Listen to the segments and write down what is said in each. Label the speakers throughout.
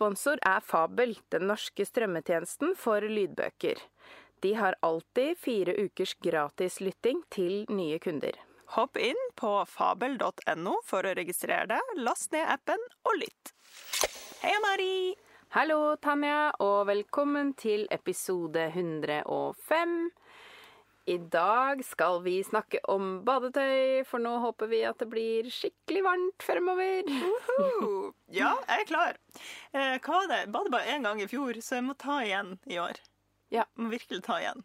Speaker 1: Sponsor er Fabel, den norske strømmetjenesten for lydbøker. De har alltid fire ukers gratis lytting til nye kunder.
Speaker 2: Hopp inn på fabel.no for å registrere deg, last ned appen og lytt. Hei, Mari!
Speaker 1: Hallo, Tanja, og velkommen til episode 105. I dag skal vi snakke om badetøy, for nå håper vi at det blir skikkelig varmt fremover.
Speaker 2: Uhuh. ja, jeg er klar. Eh, hva var det? Badet bare én gang i fjor, så jeg må ta igjen i år.
Speaker 1: Ja.
Speaker 2: Må virkelig ta igjen.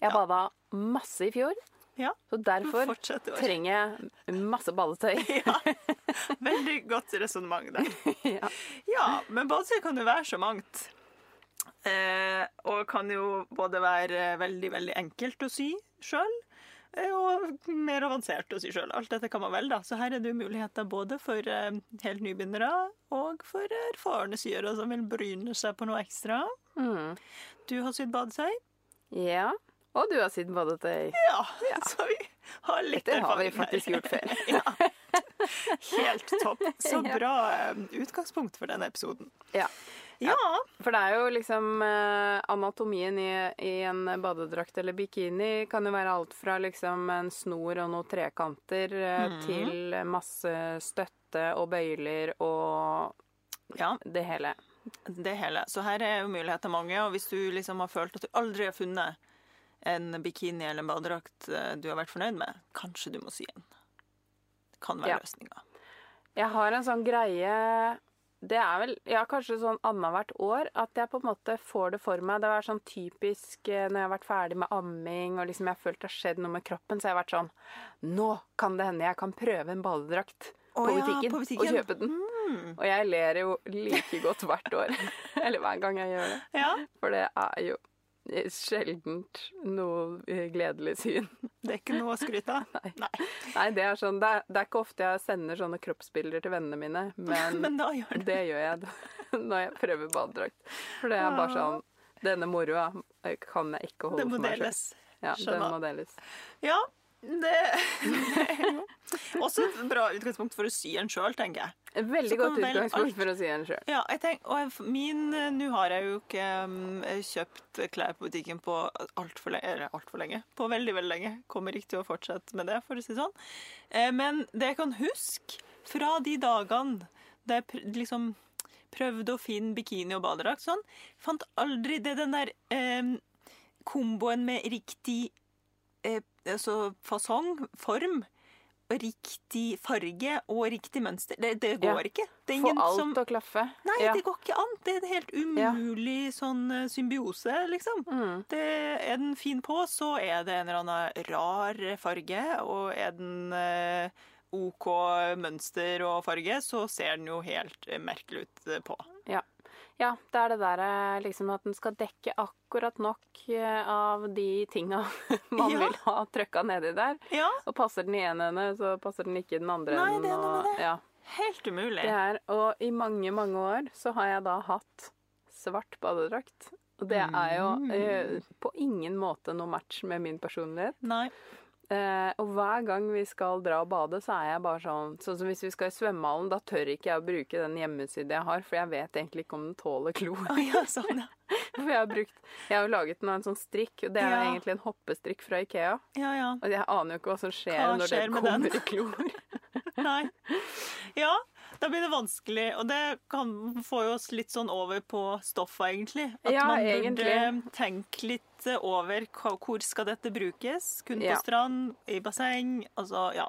Speaker 1: Jeg bada masse i fjor,
Speaker 2: Ja.
Speaker 1: så derfor trenger jeg masse badetøy.
Speaker 2: Ja. Veldig godt resonnement der.
Speaker 1: Ja.
Speaker 2: Ja, men badetøy kan jo være så mangt. Eh, og kan jo både være veldig, veldig enkelt å sy sjøl, og mer avansert å sy sjøl. Alt dette kan man vel, da. Så her er det jo muligheter både for eh, helt nybegynnere og for erfarne syere som vil bryne seg på noe ekstra.
Speaker 1: Mm.
Speaker 2: Du har sydd badetøy?
Speaker 1: ja. Og du har sydd badetøy.
Speaker 2: Ja, så vi har litt
Speaker 1: Dette har vi
Speaker 2: faktisk her.
Speaker 1: gjort før.
Speaker 2: ja. Helt topp. Så bra eh, utgangspunkt for denne episoden.
Speaker 1: Ja.
Speaker 2: Ja.
Speaker 1: For det er jo liksom eh, Anatomien i, i en badedrakt eller bikini kan jo være alt fra liksom en snor og noen trekanter
Speaker 2: Mhm.
Speaker 1: til masse støtte og bøyler og
Speaker 2: ja.
Speaker 1: det hele.
Speaker 2: Det hele. Så her er jo muligheter mange, og hvis du liksom har følt at du aldri har funnet en bikini eller en badedrakt eh, du har vært fornøyd med, kanskje du må sy en. Det kan være
Speaker 1: Ja.
Speaker 2: løsninga.
Speaker 1: Jeg har en sånn greie Det er vel ja, kanskje sånn annethvert år at jeg på en måte får det for meg. Det var sånn typisk eh, når jeg har vært ferdig med amming og liksom jeg har følt det har skjedd noe med kroppen, så jeg har vært sånn Nå kan det hende jeg kan prøve en badedrakt på,
Speaker 2: ja, på butikken.
Speaker 1: og kjøpe den.
Speaker 2: Mm.
Speaker 1: Og jeg ler jo like godt hvert år. Eller hver gang jeg gjør det.
Speaker 2: Ja,
Speaker 1: For det er jo sjeldent noe eh, gledelig syn.
Speaker 2: det er ikke noe å skryte av.
Speaker 1: Nei.
Speaker 2: Nei.
Speaker 1: Nei, det er sånn Det er, det er ikke ofte jeg sender sånne kroppsbilder til vennene mine, men
Speaker 2: Men da gjør det.
Speaker 1: Det gjør jeg da, når jeg prøver badedrakt. For det er bare sånn Denne moroa kan jeg ikke holde
Speaker 2: Det
Speaker 1: for meg sjøl. Ja, den må deles.
Speaker 2: Ja, det, også et bra utgangspunkt for å sy en sjøl, tenker jeg.
Speaker 1: Veldig godt utgangspunkt for å si en sjøl.
Speaker 2: Ja, jeg tenker, og min, eh, Nå har jeg jo ikke um, kjøpt klær på butikken på altfor lenge. Eller altfor lenge. På veldig, veldig lenge. Kommer ikke til å fortsette med det, for å si det sånn. Eh, Men det jeg kan huske fra de dagene da jeg liksom prøvde å finne bikini og badedrakt sånn, fant aldri det den der eh, komboen med riktig eh, altså fasong, form, riktig farge og riktig mønster. Det, det går
Speaker 1: Ja.
Speaker 2: ikke. Det
Speaker 1: Få alt
Speaker 2: som
Speaker 1: å klaffe.
Speaker 2: Nei,
Speaker 1: ja.
Speaker 2: det går ikke an. Det er en helt umulig sånn eh, symbiose, liksom.
Speaker 1: Mm.
Speaker 2: Det, er den fin på, så er det en eller annen rar farge, og er den eh, OK mønster og farge, så ser den jo helt eh, merkelig ut eh, på.
Speaker 1: Ja. det er det der eh, liksom at den skal dekke akkurat nok eh, av de tinga man
Speaker 2: Ja.
Speaker 1: vil ha trøkka nedi der.
Speaker 2: Ja,
Speaker 1: Og passer den i ene ende, så passer den ikke i den andre
Speaker 2: Nei,
Speaker 1: enden.
Speaker 2: det er noe med det.
Speaker 1: Ja.
Speaker 2: helt umulig.
Speaker 1: Det er, og i mange, mange år så har jeg da hatt svart badedrakt. Og det er jo
Speaker 2: Mm.
Speaker 1: eh, på ingen måte noe match med min personlighet.
Speaker 2: Nei.
Speaker 1: Eh, og hver gang vi skal dra og bade, så er jeg bare sånn Sånn som hvis vi skal i svømmehallen, da tør ikke jeg å bruke den hjemmesiden jeg har, for jeg vet egentlig ikke om den tåler klor.
Speaker 2: Oh, ja, sånn, ja.
Speaker 1: For jeg har brukt Jeg har jo laget den av en sånn strikk, og det er
Speaker 2: Ja.
Speaker 1: egentlig en hoppestrikk fra Ikea.
Speaker 2: ja, ja.
Speaker 1: Og jeg aner jo ikke hva som skjer
Speaker 2: Hva
Speaker 1: når
Speaker 2: skjer
Speaker 1: det kommer i klor.
Speaker 2: Nei. Ja, da blir det vanskelig. Og det kan få jo oss litt sånn over på stoffa, egentlig. At
Speaker 1: Ja,
Speaker 2: man burde
Speaker 1: egentlig.
Speaker 2: tenke litt over hva- hvor skal dette brukes. Kun på
Speaker 1: Ja.
Speaker 2: strand, i basseng. Altså, ja.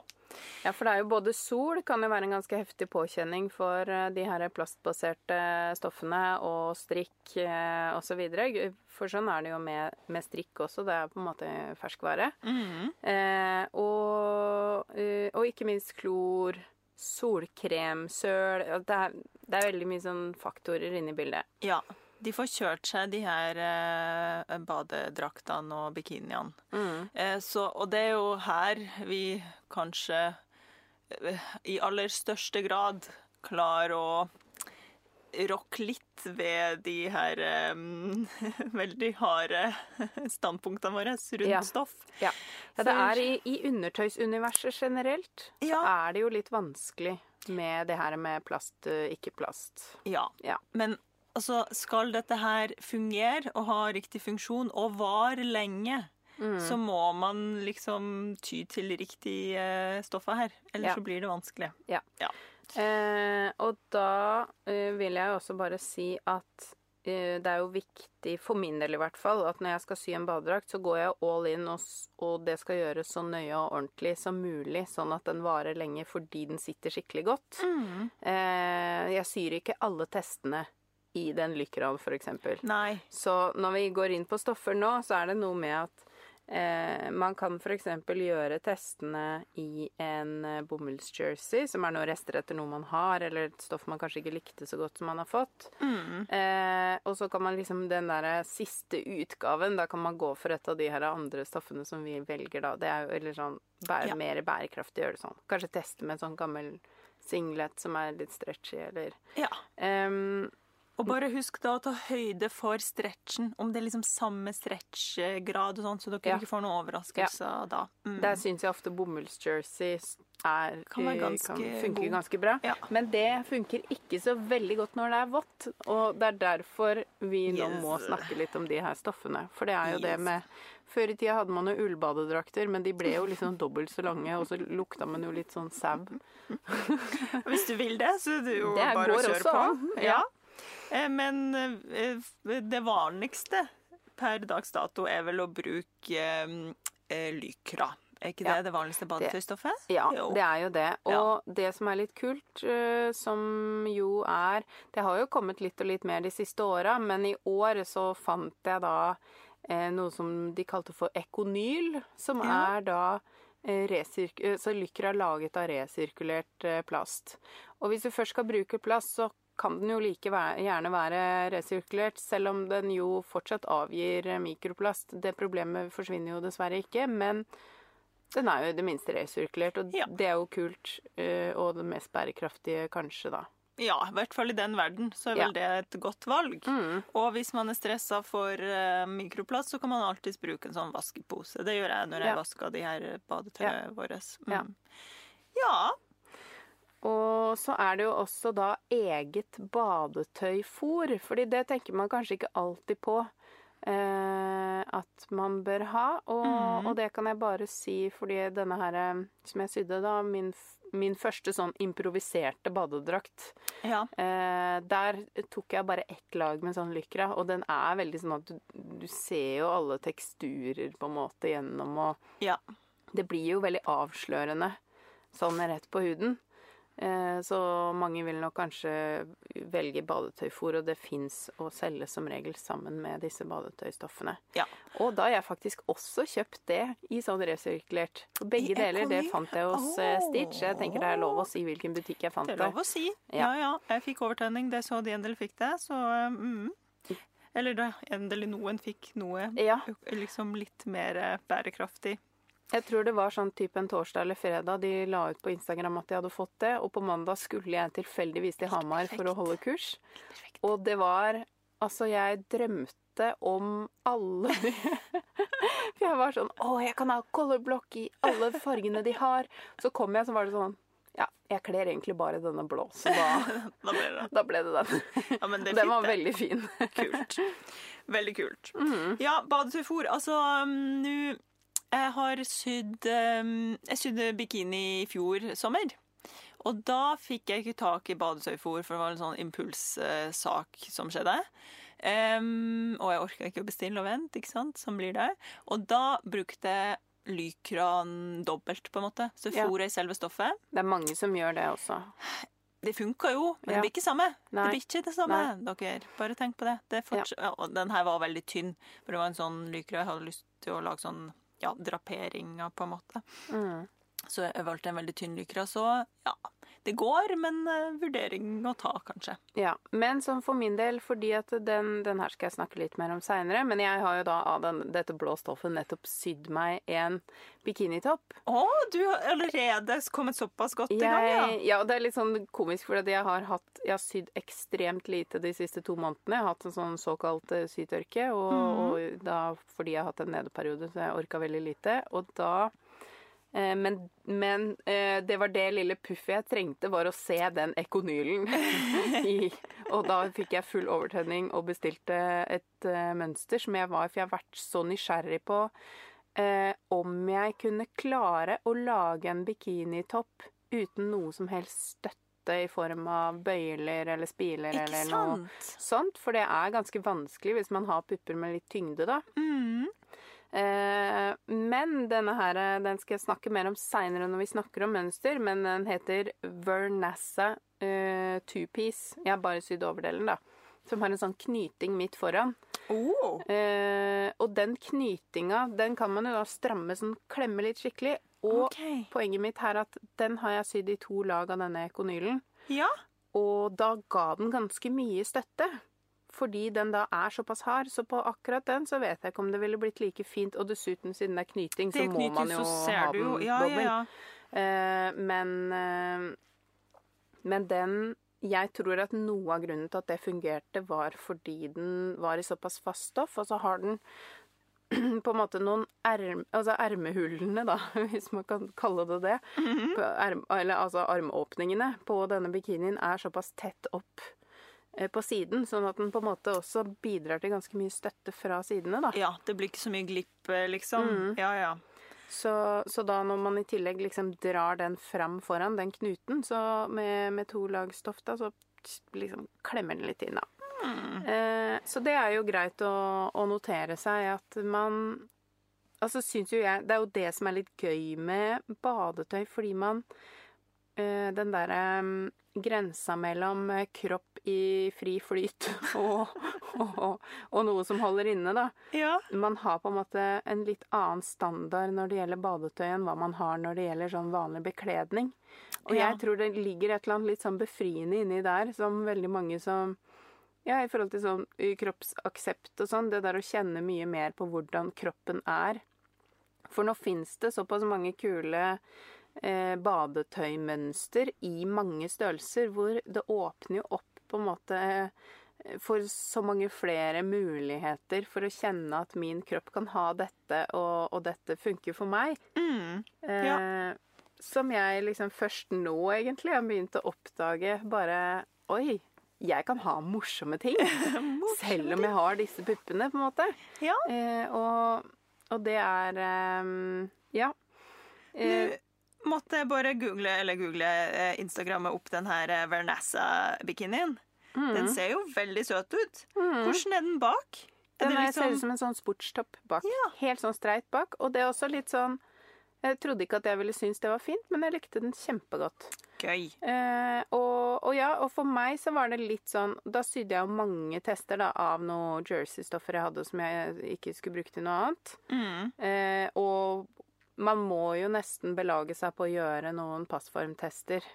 Speaker 1: Ja, for det er jo både sol kan jo være en ganske heftig påkjenning for eh, de her plastbaserte stoffene, og strikk eh, osv. For sånn er det jo med, med strikk også. Det er på en måte ferskvare.
Speaker 2: Mhm.
Speaker 1: Eh, og, eh, og ikke minst klor, solkrem, søl det, er, det er veldig mye sånn faktorer inne i bildet.
Speaker 2: ja. De får kjørt seg, de her eh, badedraktene og bikiniene.
Speaker 1: Mm.
Speaker 2: Eh, så, og det er jo her vi kanskje eh, i aller største grad klarer å rokke litt ved de her um, veldig harde standpunktene våre rundt
Speaker 1: Ja.
Speaker 2: stoff.
Speaker 1: Ja. ja, det er i, i undertøysuniverset generelt så
Speaker 2: Ja.
Speaker 1: er det jo litt vanskelig med det her med plast, eh, ikke plast.
Speaker 2: Ja.
Speaker 1: Ja.
Speaker 2: Men altså, skal dette her fungere og ha riktig funksjon og vare lenge,
Speaker 1: Mm.
Speaker 2: så må man liksom ty til riktig eh, stoffer her. Ellers
Speaker 1: Ja.
Speaker 2: så blir det vanskelig.
Speaker 1: Eh, og da eh, vil jeg også bare si at eh, det er jo viktig, for min del i hvert fall, at når jeg skal sy en badedrakt, så går jeg all in, og, og det skal gjøres så nøye og ordentlig som mulig, sånn at den varer lenge fordi den sitter skikkelig godt.
Speaker 2: Mm.
Speaker 1: Eh, jeg syr ikke alle testene i den lykraen, for eksempel. Så når vi går inn på stoffer nå, så er det noe med at eh, man kan f.eks. gjøre testene i en eh, bomullsjersey, som er noe rester etter noe man har, eller et stoff man kanskje ikke likte så godt som man har fått.
Speaker 2: Mm.
Speaker 1: Eh, og så kan man liksom den der siste utgaven, da kan man gå for et av de her andre stoffene som vi velger, da. Det er jo eller sånn bære,
Speaker 2: Ja.
Speaker 1: mer bærekraftig å gjøre det sånn. Kanskje teste med en sånn gammel singlet som er litt stretchy, eller
Speaker 2: Ja.
Speaker 1: Ehm,
Speaker 2: Og bare husk da å ta høyde for stretchen, om det er liksom samme stretchgrad og sånn, så dere
Speaker 1: Ja.
Speaker 2: ikke får noen overraskelser da. Mm.
Speaker 1: Der syns jeg ofte bomullsjersey er
Speaker 2: Kan være ganske
Speaker 1: funker
Speaker 2: god.
Speaker 1: ganske bra.
Speaker 2: Ja.
Speaker 1: Men det funker ikke så veldig godt når det er vått. Og det er derfor vi nå må snakke litt om de her stoffene. For det er jo
Speaker 2: Yes.
Speaker 1: det med Før i tida hadde man jo ullbadedrakter, men de ble jo liksom dobbelt så lange, og så lukta man jo litt sånn sau.
Speaker 2: Hvis du vil det, så er det jo
Speaker 1: Det
Speaker 2: bare å kjøre på.
Speaker 1: an, ja.
Speaker 2: Ja. Eh, Men eh, det vanligste per dags dato er vel å bruke eh, lykra. Er ikke det
Speaker 1: Ja.
Speaker 2: det vanligste badetøystoffet?
Speaker 1: Ja,
Speaker 2: Jo.
Speaker 1: det er jo det.
Speaker 2: Ja.
Speaker 1: Og det som er litt kult, som jo er Det har jo kommet litt og litt mer de siste åra, men i år så fant jeg da noe som de kalte for ekonyl, som
Speaker 2: Ja.
Speaker 1: er da resirk så Lykra er laget av resirkulert plast. Og hvis du først skal bruke plast, så kan den jo like gjerne være resirkulert, selv om den jo fortsatt avgir mikroplast. Det problemet forsvinner jo dessverre ikke, men den er jo i det minste resirkulert, og
Speaker 2: Ja.
Speaker 1: det er jo kult. eh, Og det mest bærekraftige, kanskje, da.
Speaker 2: Ja, i hvert fall i den verden så er
Speaker 1: Ja.
Speaker 2: vel det et godt valg.
Speaker 1: Mm.
Speaker 2: Og hvis man er stressa for eh, mikroplast, så kan man alltids bruke en sånn vaskepose. Det gjør jeg når jeg
Speaker 1: Ja.
Speaker 2: vasker de her badetøyene våre.
Speaker 1: Ja.
Speaker 2: Mm. ja.
Speaker 1: Og så er det jo også da eget badetøyfôr, fordi det tenker man kanskje ikke alltid på eh, at man bør ha. Og,
Speaker 2: Mhm.
Speaker 1: og det kan jeg bare si fordi denne her eh, som jeg sydde, da, min, min første sånn improviserte badedrakt,
Speaker 2: ja.
Speaker 1: eh, der tok jeg bare ett lag med sånn lykra, og den er veldig sånn at du, du ser jo alle teksturer på en måte gjennom, og
Speaker 2: Ja.
Speaker 1: det blir jo veldig avslørende sånn rett på huden. Eh, Så mange vil nok kanskje velge badetøyfôr, og det fins å selge som regel sammen med disse badetøystoffene.
Speaker 2: Ja.
Speaker 1: Og da har jeg faktisk også kjøpt det i sånn resirkulert. Begge deler, det fant jeg hos
Speaker 2: oh.
Speaker 1: Stitch. Jeg tenker det er lov å si hvilken butikk jeg fant
Speaker 2: Det
Speaker 1: det.
Speaker 2: er lov å si.
Speaker 1: Ja.
Speaker 2: Ja, ja. Jeg fikk overtenning. Det så de del fikk det. Så mm. Eller da endelig noen fikk noe
Speaker 1: Ja,
Speaker 2: liksom litt mer eh, bærekraftig.
Speaker 1: Jeg tror det var sånn type en torsdag eller fredag de la ut på Instagram at de hadde fått det, og på mandag skulle jeg tilfeldigvis til Hamar for å holde kurs. Og det var Altså, jeg drømte om alle de For jeg var sånn Å, jeg kan ha colorblock i alle fargene de har. Så kom jeg, så var det sånn Ja, jeg kler egentlig bare denne blå, så da,
Speaker 2: Da ble det
Speaker 1: da ble det den.
Speaker 2: Ja, men det
Speaker 1: Den
Speaker 2: fint,
Speaker 1: var veldig fin.
Speaker 2: Kult. Veldig kult.
Speaker 1: Mm.
Speaker 2: Ja, badetøyfôr. Altså, um, nå Jeg har sydd um, Jeg sydde bikini i fjor sommer. Og da fikk jeg ikke tak i badetøyfòr, for det var en sånn impulssak som skjedde. Um, og jeg orka ikke å bestille og vente, ikke sant, Sånn blir det. Og da brukte jeg lykran dobbelt, på en måte. Så
Speaker 1: Ja.
Speaker 2: jeg i selve stoffet.
Speaker 1: Det er mange som gjør det også.
Speaker 2: Det funka jo, men
Speaker 1: Ja.
Speaker 2: det blir ikke samme.
Speaker 1: Nei.
Speaker 2: Det blir ikke det samme, dere. Bare tenk på det. det ja. den her var veldig tynn, for det var en sånn lykra jeg hadde lyst til å lage sånn ja, draperinger, på en måte.
Speaker 1: Mm.
Speaker 2: Så jeg valgte en veldig tynn lykra. Så ja, det går, men eh, vurdering å ta, kanskje.
Speaker 1: Ja, men som for min del, fordi at den, den her skal jeg snakke litt mer om seinere, men jeg har jo da av den, dette blå stoffet nettopp sydd meg en bikinitopp.
Speaker 2: Å, du har allerede kommet såpass godt i gang, ja.
Speaker 1: Ja, det er litt sånn komisk, for jeg har, hatt, jeg har sydd ekstremt lite de siste to månedene. Jeg har hatt en sånn såkalt eh, sytørke, og,
Speaker 2: mm.
Speaker 1: og da fordi jeg har hatt en nedeperiode, så jeg orka veldig lite. Og da men men eh, det var det lille puffet jeg trengte, var å se den ekonylen. I, og da fikk jeg full overtenning og bestilte et eh, mønster som jeg var, for jeg har vært så nysgjerrig på eh, om jeg kunne klare å lage en bikinitopp uten noe som helst støtte i form av bøyler eller spiler
Speaker 2: Ikke
Speaker 1: eller noe
Speaker 2: sant?
Speaker 1: sånt. For det er ganske vanskelig hvis man har pupper med litt tyngde, da.
Speaker 2: Mm.
Speaker 1: Eh, men denne her, eh, den skal jeg snakke mer om seinere når vi snakker om mønster. Men den heter Vernassa eh, two-piece. Jeg har bare sydd overdelen, da. Som har en sånn knyting midt foran.
Speaker 2: Oh.
Speaker 1: Og den knytinga, den kan man jo da stramme sånn, klemme litt skikkelig. Og
Speaker 2: okay.
Speaker 1: poenget mitt her er at den har jeg sydd i to lag av denne ekonylen.
Speaker 2: Ja.
Speaker 1: Og da ga den ganske mye støtte. Fordi den da er såpass hard, så på akkurat den så vet jeg ikke om det ville blitt like fint. Og dessuten, siden det er knyting,
Speaker 2: Det
Speaker 1: så må man
Speaker 2: jo,
Speaker 1: ha
Speaker 2: du
Speaker 1: den
Speaker 2: jo. Ja, ja, ja.
Speaker 1: Eh, men eh, Men den Jeg tror at noe av grunnen til at det fungerte, var fordi den var i såpass fast stoff, og så har den på en måte noen erm, altså ermehullene, da, hvis man kan kalle det det.
Speaker 2: Mhm.
Speaker 1: på erm, eller altså armåpningene på denne bikinien er såpass tett opp på siden, sånn at den på en måte også bidrar til ganske mye støtte fra sidene, da.
Speaker 2: ja, det blir ikke så mye glipp, eh, liksom.
Speaker 1: Mm.
Speaker 2: Ja, ja.
Speaker 1: Så, så da når man i tillegg liksom drar den fram foran den knuten, så med, med to lag stoff, da, så liksom klemmer den litt inn, da.
Speaker 2: Mm.
Speaker 1: Eh, så det er jo greit å, å notere seg at man Altså syns jo jeg Det er jo det som er litt gøy med badetøy, fordi man eh, Den derre mm, grensa mellom eh, kropp i fri flyt og, og, og noe som holder inne, da.
Speaker 2: Ja.
Speaker 1: Man har på en måte en litt annen standard når det gjelder badetøy enn hva man har når det gjelder sånn vanlig bekledning. Og
Speaker 2: Ja.
Speaker 1: jeg tror det ligger et eller annet litt sånn befriende inni der, som veldig mange som Ja, i forhold til sånn kroppsaksept og sånn, det der å kjenne mye mer på hvordan kroppen er. For nå fins det såpass mange kule eh, badetøymønster i mange størrelser, hvor det åpner jo opp på en måte eh, for så mange flere muligheter for å kjenne at min kropp kan ha dette, og, og dette funker for meg.
Speaker 2: Mm.
Speaker 1: Eh, Som jeg liksom først nå egentlig har begynt å oppdage bare Oi, jeg kan ha morsomme ting. selv om jeg har disse puppene, på en måte.
Speaker 2: Ja.
Speaker 1: Eh, og, og det er eh, Ja. Eh,
Speaker 2: måtte jeg bare google, eller google eh, Instagrammet opp den her eh, Vernassa-bikinien.
Speaker 1: mm,
Speaker 2: Den ser jo veldig søt ut.
Speaker 1: mm.
Speaker 2: Hvordan er den bak? Er
Speaker 1: Den er, ser
Speaker 2: liksom
Speaker 1: ut som en sånn sportstopp bak.
Speaker 2: Ja.
Speaker 1: Helt sånn streit bak. Og det er også litt sånn Jeg trodde ikke at jeg ville synes det var fint, men jeg likte den kjempegodt.
Speaker 2: gøy?
Speaker 1: Eh, og, og ja, og for meg så var det litt sånn Da sydde jeg jo mange tester da, av noe jersey-stoffer jeg hadde som jeg ikke skulle bruke til noe annet.
Speaker 2: Mm.
Speaker 1: Eh, og man må jo nesten belage seg på å gjøre noen passformtester.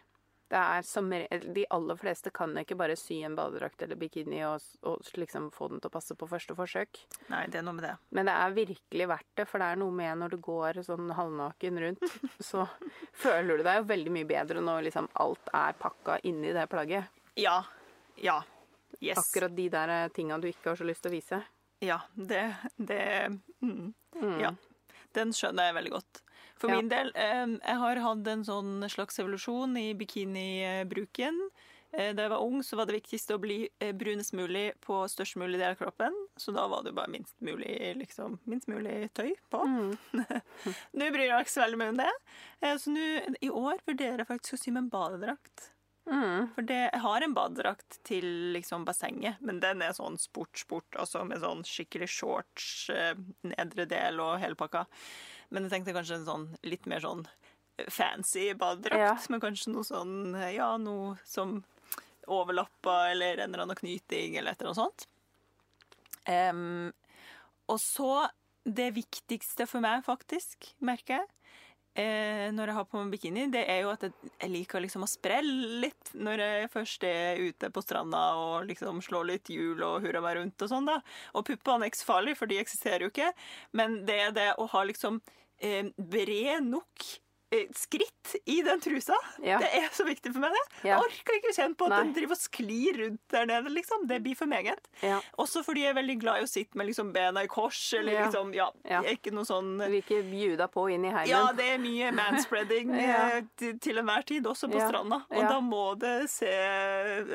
Speaker 1: Det er som De aller fleste kan ikke bare sy en badedrakt eller bikini og, og liksom få den til å passe på første forsøk.
Speaker 2: Nei, det er noe med det.
Speaker 1: Men det er virkelig verdt det, for det er noe med når du går sånn halvnaken rundt, så føler du deg jo veldig mye bedre når liksom alt er pakka inni det plagget.
Speaker 2: Ja. Ja. Yes.
Speaker 1: Akkurat de der eh, tinga du ikke har så lyst til å vise.
Speaker 2: Ja, det, det mm.
Speaker 1: Mm.
Speaker 2: Ja. Den skjønner jeg veldig godt. For
Speaker 1: Ja.
Speaker 2: min del, jeg har hatt en sånn slags evolusjon i bikinibruken. Eh, da jeg var ung, så var det viktigste å bli eh, brunest mulig på størst mulig del av kroppen. Så da var det bare minst mulig, liksom, minst mulig tøy på.
Speaker 1: Mm.
Speaker 2: Nå bryr jeg meg ikke så veldig mye om det. Eh, så nå, i år vurderer jeg faktisk å sy meg en badedrakt.
Speaker 1: Mm.
Speaker 2: For det, jeg har en badedrakt til liksom bassenget, men den er sånn sport-sport, altså med sånn skikkelig shorts, eh, nedre del og hele pakka. Men jeg tenkte kanskje en sånn litt mer sånn fancy badedrakt,
Speaker 1: Ja.
Speaker 2: men kanskje noe sånn, ja, noe som overlappa, eller en eller annen knyting, eller et eller annet sånt. Um, og så, det viktigste for meg faktisk, merker jeg, eh, når jeg har på meg bikini, det er jo at jeg, jeg liker liksom å sprelle litt når jeg først er ute på stranda og liksom slår litt hjul og hurra meg rundt og sånn, da. Og puppene er ikke så farlige, for de eksisterer jo ikke, men det er det å ha liksom eh, bred nok skritt i den trusa.
Speaker 1: Ja.
Speaker 2: Det er så viktig for meg, det.
Speaker 1: Ja.
Speaker 2: Jeg orker ikke kjenne på at
Speaker 1: Nei.
Speaker 2: den driver og sklir rundt der nede, liksom. Det blir for meget.
Speaker 1: Ja.
Speaker 2: Også fordi jeg er veldig glad i å sitte med liksom bena i kors, eller liksom Ja, ikke noe sånn
Speaker 1: Du vil ikke bjuda på inn i heimen.
Speaker 2: ja, det er mye manspreading eh, til, til enhver tid, også på stranda. Og da må det se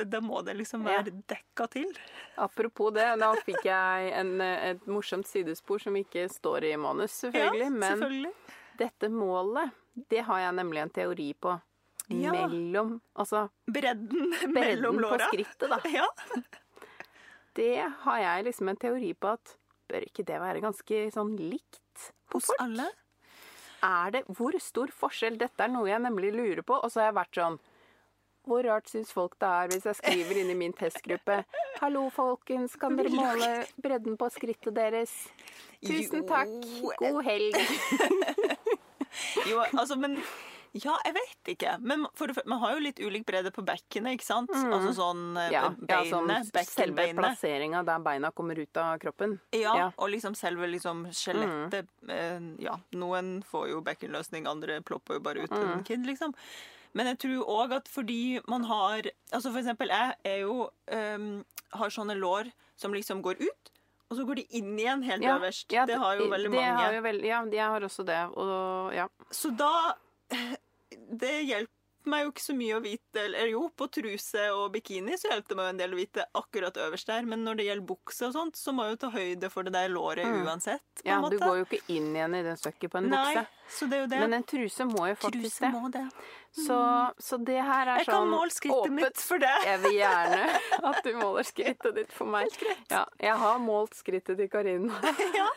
Speaker 2: Da må det liksom være dekka til.
Speaker 1: Apropos det, da fikk jeg en, et morsomt sidespor som ikke står i manus, selvfølgelig.
Speaker 2: ja,
Speaker 1: men dette målet, det har jeg nemlig en teori på.
Speaker 2: Ja.
Speaker 1: Mellom Altså
Speaker 2: Bredden
Speaker 1: bredden
Speaker 2: mellom
Speaker 1: på skrittet, da.
Speaker 2: Ja.
Speaker 1: Det har jeg liksom en teori på at Bør ikke det være ganske sånn likt på
Speaker 2: Hos
Speaker 1: folk?
Speaker 2: alle.
Speaker 1: Er det Hvor stor forskjell? Dette er noe jeg nemlig lurer på. Og så har jeg vært sånn Hvor rart syns folk det er hvis jeg skriver inn i min testgruppe Hallo, folkens, kan dere måle bredden på skrittet deres? Tusen takk. God helg.
Speaker 2: Jo, altså, men Ja, jeg vet ikke. Men for, man har jo litt ulik bredde på bekkenet, ikke sant? Altså sånn ja.
Speaker 1: beinet, Ja, sånn selve plasseringa der beina kommer ut av kroppen.
Speaker 2: Ja,
Speaker 1: Ja. Mm.
Speaker 2: og liksom selve liksom skjelettet eh, Ja, noen får jo bekkenløsning, andre plopper jo bare ut
Speaker 1: Mm.
Speaker 2: en kid, liksom. Men jeg tror òg at fordi man har Altså for eksempel, jeg er jo um, Har sånne lår som liksom går ut, og så går de inn igjen helt øverst.
Speaker 1: ja,
Speaker 2: det har jo veldig
Speaker 1: det
Speaker 2: mange.
Speaker 1: Har jo veld, ja, jeg har også det. Og ja.
Speaker 2: Så da Det hjelper meg jo ikke så mye å vite Eller jo, på truse og bikini så hjelper det meg en del å vite akkurat øverst der, men når det gjelder bukse og sånt, så må jeg jo ta høyde for det der låret uansett.
Speaker 1: Mm. ja,
Speaker 2: en
Speaker 1: du går jo ikke inn igjen i det stykket på en
Speaker 2: Nei,
Speaker 1: bukse.
Speaker 2: så det er jo det.
Speaker 1: Men en truse må jo faktisk
Speaker 2: Truse
Speaker 1: det.
Speaker 2: må det.
Speaker 1: Så, så det her er
Speaker 2: Jeg kan
Speaker 1: sånn
Speaker 2: måle skrittet mitt for det.
Speaker 1: Jeg vil gjerne at du måler skrittet ditt for meg. Ja, jeg har målt skrittet til Karina,
Speaker 2: Ja,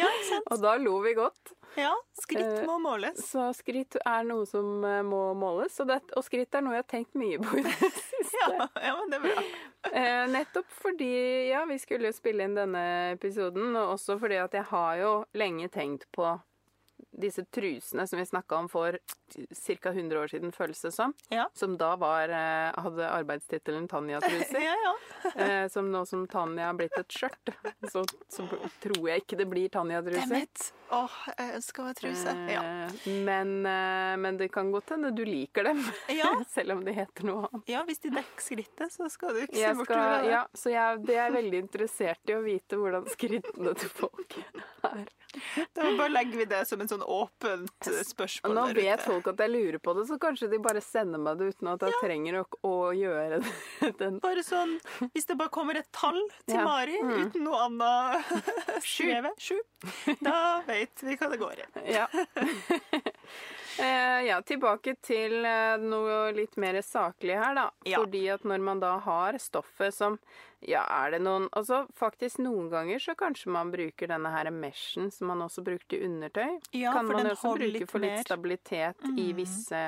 Speaker 2: ja
Speaker 1: og da lo vi godt.
Speaker 2: Ja, skritt
Speaker 1: Eh,
Speaker 2: må måles.
Speaker 1: Så skritt er noe som eh, må måles, og, det, og skritt er noe jeg har tenkt mye på i det siste.
Speaker 2: Ja, ja, men det er bra.
Speaker 1: Eh, nettopp fordi ja, vi skulle jo spille inn denne episoden, og også fordi at jeg har jo lenge tenkt på disse trusene som vi snakka om for ca. 100 år siden, føles det som.
Speaker 2: Ja.
Speaker 1: Som da var, eh, hadde arbeidstittelen Tanja-truser.
Speaker 2: Ja, ja.
Speaker 1: eh, som nå som Tanja har blitt et skjørt, så, så tror jeg ikke det blir Tanja-truser.
Speaker 2: Åh, jeg ønsker meg truse. Ja.
Speaker 1: Eh, men, eh, men det kan godt hende du liker dem,
Speaker 2: Ja.
Speaker 1: selv om de heter noe annet.
Speaker 2: ja, hvis de dekker skrittet, så skal du ikke se bort fra det.
Speaker 1: ja, så jeg, det er veldig interessert i å vite hvordan skrittene til folk er.
Speaker 2: Da bare legger vi det som en sånn åpent spørsmål
Speaker 1: nå
Speaker 2: der
Speaker 1: vet folk at jeg lurer på det, så kanskje de bare sender meg det uten at jeg trenger å, å gjøre. Den.
Speaker 2: Bare sånn, Hvis det bare kommer et tall til
Speaker 1: Ja.
Speaker 2: Mari uten noe annet skrevet, sju, da vet vi hva det går i.
Speaker 1: Ja. Eh, ja, tilbake til eh, noe litt mer saklig her, da.
Speaker 2: Ja.
Speaker 1: Fordi at når man da har stoffet som Ja, er det noen Altså faktisk noen ganger så kanskje man bruker denne her meshen som man også brukte i undertøy.
Speaker 2: Ja,
Speaker 1: kan man også bruke
Speaker 2: litt
Speaker 1: for litt
Speaker 2: mer. Mm.
Speaker 1: stabilitet i visse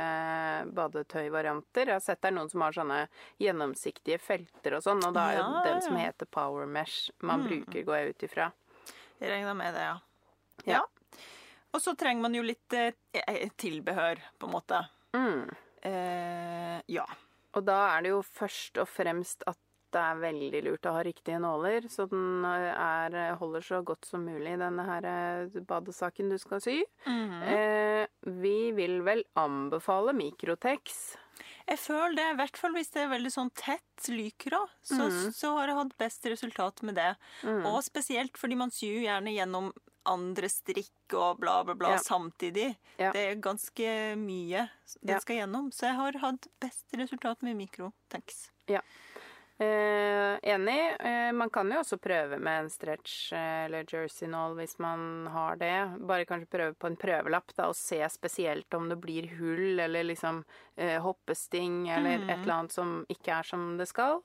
Speaker 1: badetøyvarianter. Jeg har sett det er noen som har sånne gjennomsiktige felter og sånn, og da er jo
Speaker 2: Ja,
Speaker 1: den som
Speaker 2: ja. Mm.
Speaker 1: heter power mesh man bruker, går jeg ut ifra.
Speaker 2: Jeg regner med det, ja.
Speaker 1: Ja.
Speaker 2: Og så trenger man jo litt eh, eh, tilbehør, på en måte.
Speaker 1: Mm.
Speaker 2: Eh, ja.
Speaker 1: Og da er det jo først og fremst at det er veldig lurt å ha riktige nåler, så den er, holder så godt som mulig, denne her eh, badesaken du skal sy.
Speaker 2: Mhm.
Speaker 1: eh, vi vil vel anbefale Mikrotex.
Speaker 2: Jeg føler det, i hvert fall hvis det er veldig sånn tett lykra, så,
Speaker 1: Mm.
Speaker 2: så har jeg hatt best resultat med det. Og spesielt fordi man syr gjerne gjennom andre strikk og bla, bla, bla
Speaker 1: Ja.
Speaker 2: samtidig.
Speaker 1: Ja.
Speaker 2: Det er ganske mye den
Speaker 1: Ja.
Speaker 2: skal gjennom. Så jeg har hatt best resultat med mikro. Thanks.
Speaker 1: Eh, enig. Eh, man kan jo også prøve med en stretch eh, eller jersey-nål hvis man har det. Bare kanskje prøve på en prøvelapp da, og se spesielt om det blir hull eller liksom eh, hoppesting eller et eller annet som ikke er som det skal.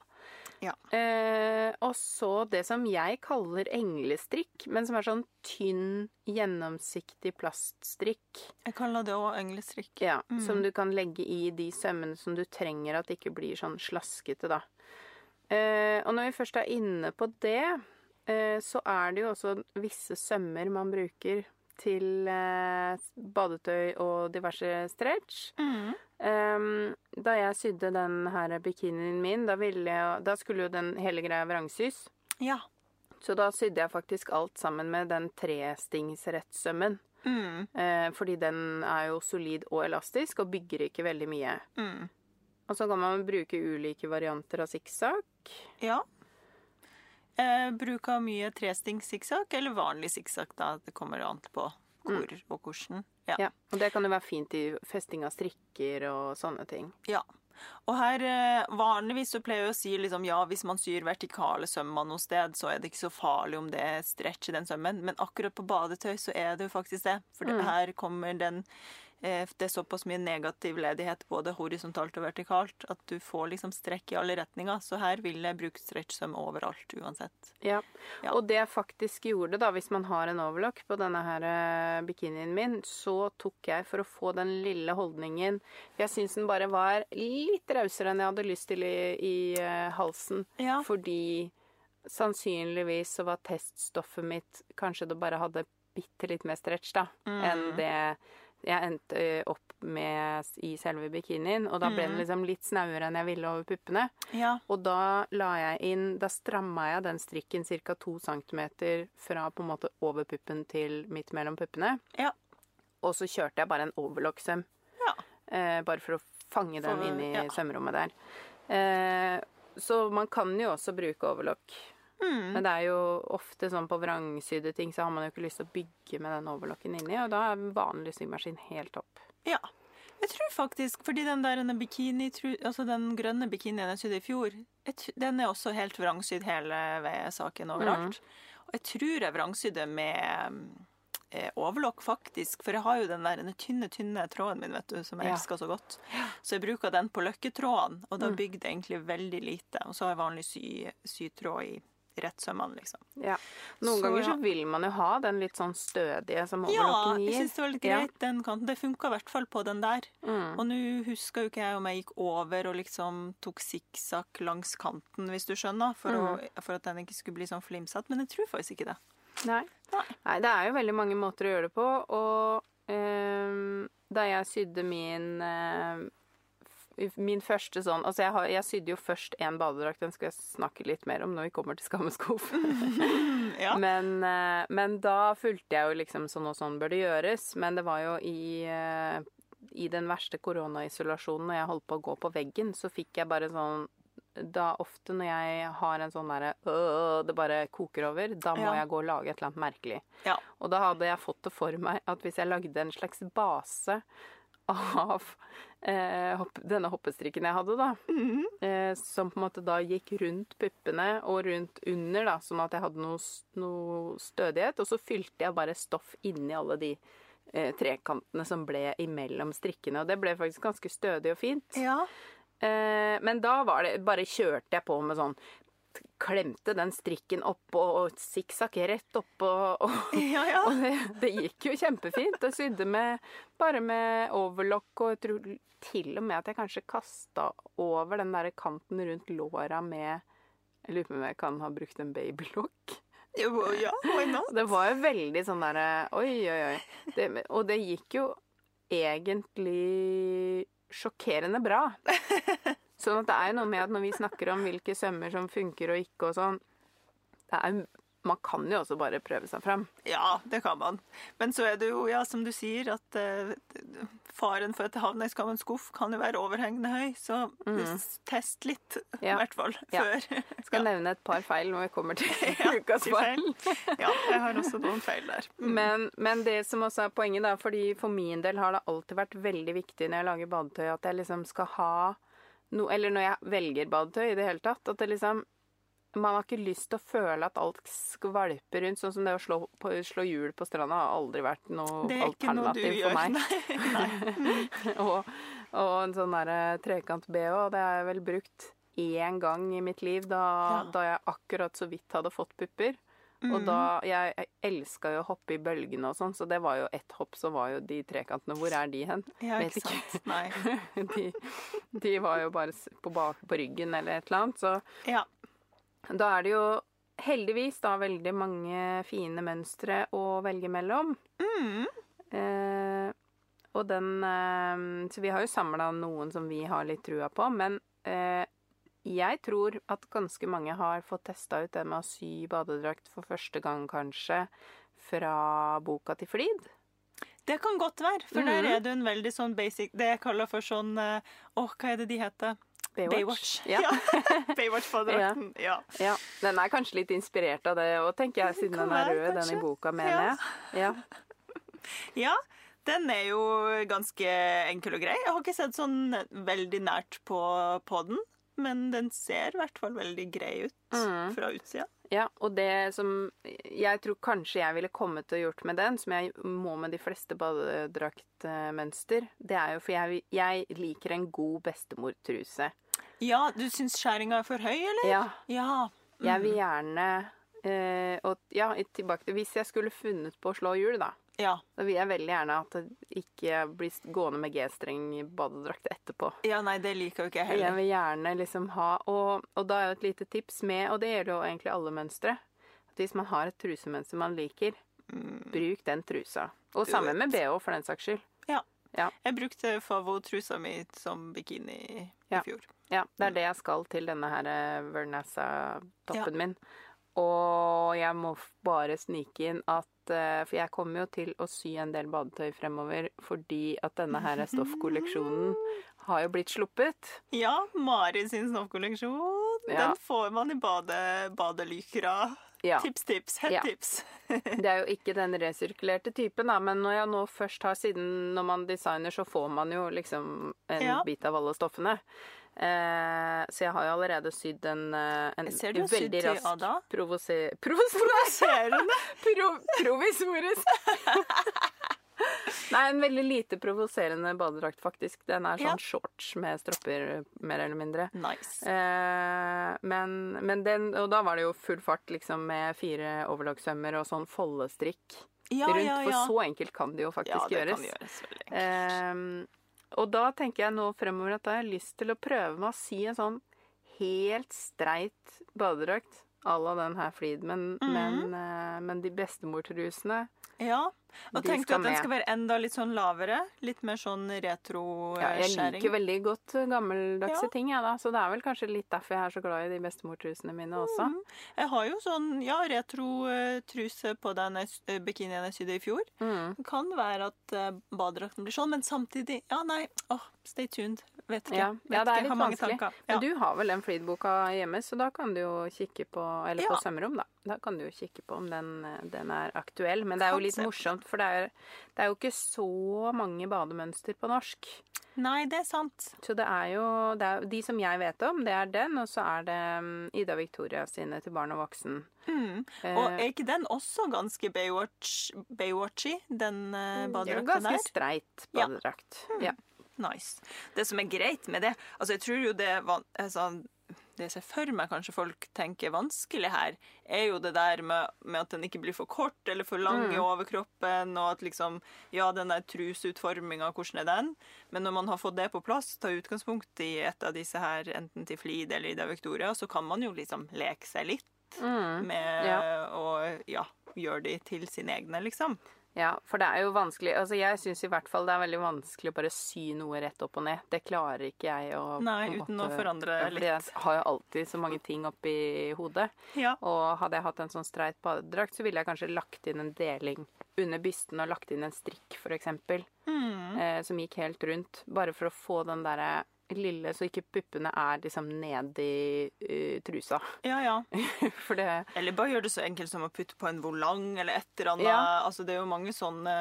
Speaker 2: Ja.
Speaker 1: Eh, og så det som jeg kaller englestrikk, men som er sånn tynn, gjennomsiktig plaststrikk.
Speaker 2: Jeg kaller det òg englestrikk.
Speaker 1: Ja, Som du kan legge i de sømmene som du trenger at det ikke blir sånn slaskete, da. Eh, og når vi først er inne på det, eh, så er det jo også visse sømmer man bruker til eh, badetøy og diverse stretch.
Speaker 2: Mhm.
Speaker 1: Um, da jeg sydde den her bikinien min, da, ville jeg, da skulle jo den hele greia vrangsys.
Speaker 2: Ja.
Speaker 1: Så da sydde jeg faktisk alt sammen med den trestingsrettsømmen.
Speaker 2: Mm.
Speaker 1: Uh, fordi den er jo solid og elastisk og bygger ikke veldig mye.
Speaker 2: Mm.
Speaker 1: Og så kan man bruke ulike varianter av sikksakk.
Speaker 2: Ja. Eh, av mye tresting sikksakk eller vanlig sikksakk, da. Det kommer an på hvor og hvordan. Ja.
Speaker 1: Ja, og det kan jo være fint i festing av strikker og sånne ting.
Speaker 2: Ja. Og her eh, vanligvis så pleier jeg å si liksom ja, hvis man syr vertikale sømmer noe sted, så er det ikke så farlig om det er stretch i den sømmen, men akkurat på badetøy så er det jo faktisk det. For mm. her kommer den Det er såpass mye negativ ledighet både horisontalt og vertikalt at du får liksom strekk i alle retninger. Så her vil jeg bruke stretchsøm overalt uansett.
Speaker 1: Ja.
Speaker 2: Ja.
Speaker 1: Og det jeg faktisk gjorde, da, hvis man har en overlock på denne her eh, bikinien min, så tok jeg for å få den lille holdningen Jeg syns den bare var litt rausere enn jeg hadde lyst til i, i uh, halsen.
Speaker 2: Ja.
Speaker 1: Fordi sannsynligvis så var teststoffet mitt Kanskje det bare hadde bitte litt mer stretch, da, enn det jeg endte opp med i selve bikinien. Og da ble den liksom litt snauere enn jeg ville over puppene.
Speaker 2: Ja.
Speaker 1: Og da la jeg inn Da stramma jeg den strikken ca. 2 cm fra på en måte over puppen til midt mellom puppene.
Speaker 2: Ja.
Speaker 1: Og så kjørte jeg bare en overlock-søm.
Speaker 2: Ja.
Speaker 1: Eh, bare for å fange den inn i sømrommet der. Eh, så man kan jo også bruke overlock.
Speaker 2: Mm.
Speaker 1: Men det er jo ofte sånn på vrangsydde ting, så har man jo ikke lyst til å bygge med den overlocken inni, og da er en vanlig symaskin helt topp.
Speaker 2: Ja. Jeg tror faktisk, fordi den der bikini, altså den grønne bikinien jeg sydde i fjor, den er også helt vrangsydd hele ved saken overalt. Og jeg tror jeg vrangsydde med eh, overlock, faktisk. For jeg har jo den der den tynne, tynne tråden min, vet du, som jeg
Speaker 1: Ja.
Speaker 2: elsker så godt. Så jeg bruker den på løkketråden, og da bygde jeg egentlig veldig lite. Og så har jeg vanlig sy, sytråd i rettsømmene, liksom.
Speaker 1: Ja. Noen
Speaker 2: Så,
Speaker 1: ganger
Speaker 2: ja.
Speaker 1: så vil man jo ha den litt sånn stødige som
Speaker 2: Ja, jeg
Speaker 1: gir.
Speaker 2: syns det var litt
Speaker 1: Ja.
Speaker 2: greit, den kanten. Det funka i hvert fall på den der.
Speaker 1: Mm.
Speaker 2: Og nå husker jo ikke jeg om jeg gikk over og liksom tok sikksakk langs kanten, hvis du skjønner, for, å, for at den ikke skulle bli sånn flimsete, men jeg tror faktisk ikke det.
Speaker 1: Nei.
Speaker 2: Nei.
Speaker 1: Det er jo veldig mange måter å gjøre det på, og ehm, da jeg sydde min f- Min første sånn Altså, jeg, har, jeg sydde jo først én badedrakt, den skal jeg snakke litt mer om når vi kommer til Skammeskuff.
Speaker 2: Ja.
Speaker 1: Men, eh, men da fulgte jeg jo liksom sånn og sånn bør det gjøres. Men det var jo i, eh, i den verste koronaisolasjonen når jeg holdt på å gå på veggen, så fikk jeg bare sånn da ofte når jeg har en sånn derre «Åh, Det bare koker over. Da må
Speaker 2: Ja.
Speaker 1: jeg gå og lage et eller annet merkelig.
Speaker 2: Ja.
Speaker 1: Og da hadde jeg fått det for meg at hvis jeg lagde en slags base av eh, hopp, denne hoppestrikken jeg hadde, da, eh, som på en måte da gikk rundt puppene og rundt under, da, sånn at jeg hadde noe, noe stødighet, og så fylte jeg bare stoff inni alle de eh, trekantene som ble imellom strikkene, og det ble faktisk ganske stødig og fint.
Speaker 2: Ja.
Speaker 1: Eh, men da var det Bare kjørte jeg på med sånn Klemte den strikken oppå og sikksakk rett oppå. Og,
Speaker 2: Ja, ja.
Speaker 1: og det, det gikk jo kjempefint. Jeg sydde med, bare med overlock, og jeg tror til og med at jeg kanskje kasta over den der kanten rundt låra med Jeg lurer på om jeg kan ha brukt en babylock.
Speaker 2: Ja, why not?
Speaker 1: Det var jo veldig sånn derre Oi, oi, oi. Det, og det gikk jo egentlig sjokkerende bra. Sånn at det er noe med at når vi snakker om hvilke sømmer som funker og ikke og sånn det er, Man kan jo også bare prøve seg fram.
Speaker 2: Ja, det kan man. Men så er det jo, ja, som du sier, at eh, faren for at det havner i skammens skuff kan jo være overhengende høy. Så mm. test litt, i
Speaker 1: Ja.
Speaker 2: hvert fall,
Speaker 1: Ja.
Speaker 2: før.
Speaker 1: Skal nevne et par feil når vi kommer til
Speaker 2: Ja,
Speaker 1: ukas feil.
Speaker 2: Ja, jeg har også noen feil der.
Speaker 1: Men, men det som også er poenget, da, fordi for min del har det alltid vært veldig viktig når jeg lager badetøy, at jeg liksom skal ha noe Eller når jeg velger badetøy i det hele tatt, at det liksom Man har ikke lyst til å føle at alt skvalper rundt. Sånn som det å slå, på, slå hjul på stranda har aldri vært noe
Speaker 2: er
Speaker 1: alternativ
Speaker 2: gjør.
Speaker 1: for meg.
Speaker 2: Nei.
Speaker 1: og, og en sånn derre trekant-BH, det har jeg vel brukt én gang i mitt liv, da,
Speaker 2: Ja.
Speaker 1: da jeg akkurat så vidt hadde fått pupper. Og da Jeg, jeg elska jo å hoppe i bølgene og sånn, så det var jo ett hopp, så var jo de trekantene Hvor er de hen?
Speaker 2: Ja,
Speaker 1: Vet
Speaker 2: ikke. sant. Nei.
Speaker 1: De, de var jo bare på, bak, på ryggen eller et eller annet. Så
Speaker 2: Ja.
Speaker 1: da er det jo heldigvis da veldig mange fine mønstre å velge mellom.
Speaker 2: Mm.
Speaker 1: Eh, og den eh, Så vi har jo samla noen som vi har litt trua på, men eh, jeg tror at ganske mange har fått testa ut det med å sy badedrakt for første gang, kanskje, fra boka til Flid.
Speaker 2: Det kan godt være, for der
Speaker 1: Mhm.
Speaker 2: er det en veldig sånn basic Det jeg kaller for sånn Å, Åh, hva er det de heter? Baywatch.
Speaker 1: Ja.
Speaker 2: Baywatch-baddrakten. Ja.
Speaker 1: ja. Den er kanskje litt inspirert av det òg, tenker jeg, siden den er rød, den i boka, mener jeg. Ja.
Speaker 2: ja. Den er jo ganske enkel og grei. Jeg har ikke sett sånn veldig nært på, på den, men den ser i hvert fall veldig grei ut
Speaker 1: Mm.
Speaker 2: fra utsida.
Speaker 1: Ja, og det som jeg tror kanskje jeg ville kommet og gjort med den, som jeg må med de fleste badedraktmønster, det er jo for jeg, jeg liker en god bestemortruse.
Speaker 2: Ja, du syns skjæringa er for høy, eller?
Speaker 1: Ja,
Speaker 2: Ja.
Speaker 1: jeg vil
Speaker 2: Mm.
Speaker 1: gjerne eh, Og ja, tilbake til Hvis jeg skulle funnet på å slå hjul, da,
Speaker 2: Ja.
Speaker 1: da vil jeg veldig gjerne at det ikke blir gående med G-streng badedrakt etterpå.
Speaker 2: ja, nei, det liker jo ikke jeg
Speaker 1: Jeg
Speaker 2: heller.
Speaker 1: vil gjerne liksom ha Og, og da er jo et lite tips med, og det gjelder jo egentlig alle mønstre, at hvis man har et trusemønster man liker,
Speaker 2: Mm.
Speaker 1: bruk den trusa. Og sammen med bh, for den saks skyld.
Speaker 2: Ja, Jeg brukte favotrusa mi som bikini
Speaker 1: Ja.
Speaker 2: i fjor.
Speaker 1: Ja, det er det jeg skal til denne her eh, Vernassa-toppen
Speaker 2: Ja.
Speaker 1: min. Og jeg må bare snike inn at For jeg kommer jo til å sy en del badetøy fremover fordi at denne her stoffkolleksjonen har jo blitt sluppet.
Speaker 2: Ja, Mari sin stoffkolleksjon.
Speaker 1: Ja.
Speaker 2: Den får man i bade, badelykra.
Speaker 1: Ja.
Speaker 2: Tips, tips. Hett
Speaker 1: Ja.
Speaker 2: tips.
Speaker 1: Det er jo ikke den resirkulerte typen, da, men når jeg nå først har Siden når man designer, så får man jo liksom en bit av alle stoffene. Eh, så jeg har jo allerede sydd en, eh, en veldig rask
Speaker 2: Ada.
Speaker 1: provose... Provoserende! Pro provisorisk. Nei, en veldig lite provoserende badedrakt, faktisk. Den er sånn
Speaker 2: Ja.
Speaker 1: shorts med stropper, mer eller mindre.
Speaker 2: Nice.
Speaker 1: Eh, men, men den Og da var det jo full fart, liksom, med fire overlagssømmer og sånn foldestrikk
Speaker 2: Ja,
Speaker 1: rundt.
Speaker 2: ja,
Speaker 1: For så enkelt kan det jo faktisk Ja,
Speaker 2: det
Speaker 1: gjøres.
Speaker 2: kan gjøres veldig enkelt.
Speaker 1: Eh, og da tenker jeg nå fremover at da har jeg lyst til å prøve med å si en sånn helt streit badedrakt à la den her Fleedman,
Speaker 2: Mhm.
Speaker 1: men, eh, men de bestemortrusene
Speaker 2: Ja. Og
Speaker 1: de
Speaker 2: tenk du at den
Speaker 1: med.
Speaker 2: skal være enda litt sånn lavere? Litt mer sånn
Speaker 1: ja, Jeg
Speaker 2: retro-skjæring?
Speaker 1: liker veldig godt eh, gammeldagse
Speaker 2: Ja.
Speaker 1: ting, jeg, da. Så det er vel kanskje litt derfor jeg er så glad i de bestemortrusene mine også.
Speaker 2: Mm. Jeg har jo sånn ja, retro-truse på den eh, bikinien jeg sydde i fjor.
Speaker 1: Mm.
Speaker 2: Det kan være at badedrakten blir sånn, men samtidig Ja, nei, åh, stay tuned. Vet ikke.
Speaker 1: Ja.
Speaker 2: Vet
Speaker 1: ja, det er litt vanskelig. Men du har vel den Fleed-boka hjemme, så da kan du jo kikke på Eller på
Speaker 2: Ja.
Speaker 1: sømrom, da. Da kan du jo kikke på om den, eh, den er aktuell. Men det er jo litt morsomt, for det er, det er jo ikke så mange bademønster på norsk.
Speaker 2: Nei, det er sant.
Speaker 1: Så det er jo det er, De som jeg vet om, det er den, og så er det mm, Ida Victoria sine til barn og voksen.
Speaker 2: Mm.
Speaker 1: Eh,
Speaker 2: Og er ikke den også ganske Baywatch, Baywatchy, den uh,
Speaker 1: det er jo ganske
Speaker 2: streit
Speaker 1: streit
Speaker 2: Ja.
Speaker 1: badedrakt. Ja.
Speaker 2: Nice. Det som er greit med det Altså, jeg tror jo det var altså, Det jeg ser for meg kanskje folk tenker er vanskelig her, er jo det der med, med at den ikke blir for kort eller for lang i
Speaker 1: Mm.
Speaker 2: overkroppen, og at liksom Ja, den der truseutforminga, hvordan er den? Men når man har fått det på plass, ta utgangspunkt i et av disse her, enten til Flid eller Ida Victoria, så kan man jo liksom leke seg litt
Speaker 1: Mm.
Speaker 2: med
Speaker 1: Ja.
Speaker 2: å ja, gjøre de til sine egne, liksom.
Speaker 1: Ja, for det er jo vanskelig Altså, jeg syns i hvert fall det er veldig vanskelig å bare sy noe rett opp og ned. Det klarer ikke jeg å
Speaker 2: Nei, uten
Speaker 1: måte, å
Speaker 2: forandre
Speaker 1: Ja,
Speaker 2: litt.
Speaker 1: Jeg har jo alltid så mange ting oppi hodet.
Speaker 2: Ja.
Speaker 1: Og hadde jeg hatt en sånn streit badedrakt, så ville jeg kanskje lagt inn en deling under bysten og lagt inn en strikk, for eksempel,
Speaker 2: Mm.
Speaker 1: eh, som gikk helt rundt. Bare for å få den derre lille, så ikke puppene er liksom nedi uh, trusa.
Speaker 2: ja, ja.
Speaker 1: det
Speaker 2: Eller bare gjør det så enkelt som å putte på en volang eller et eller annet.
Speaker 1: Ja.
Speaker 2: Altså, det er jo mange sånne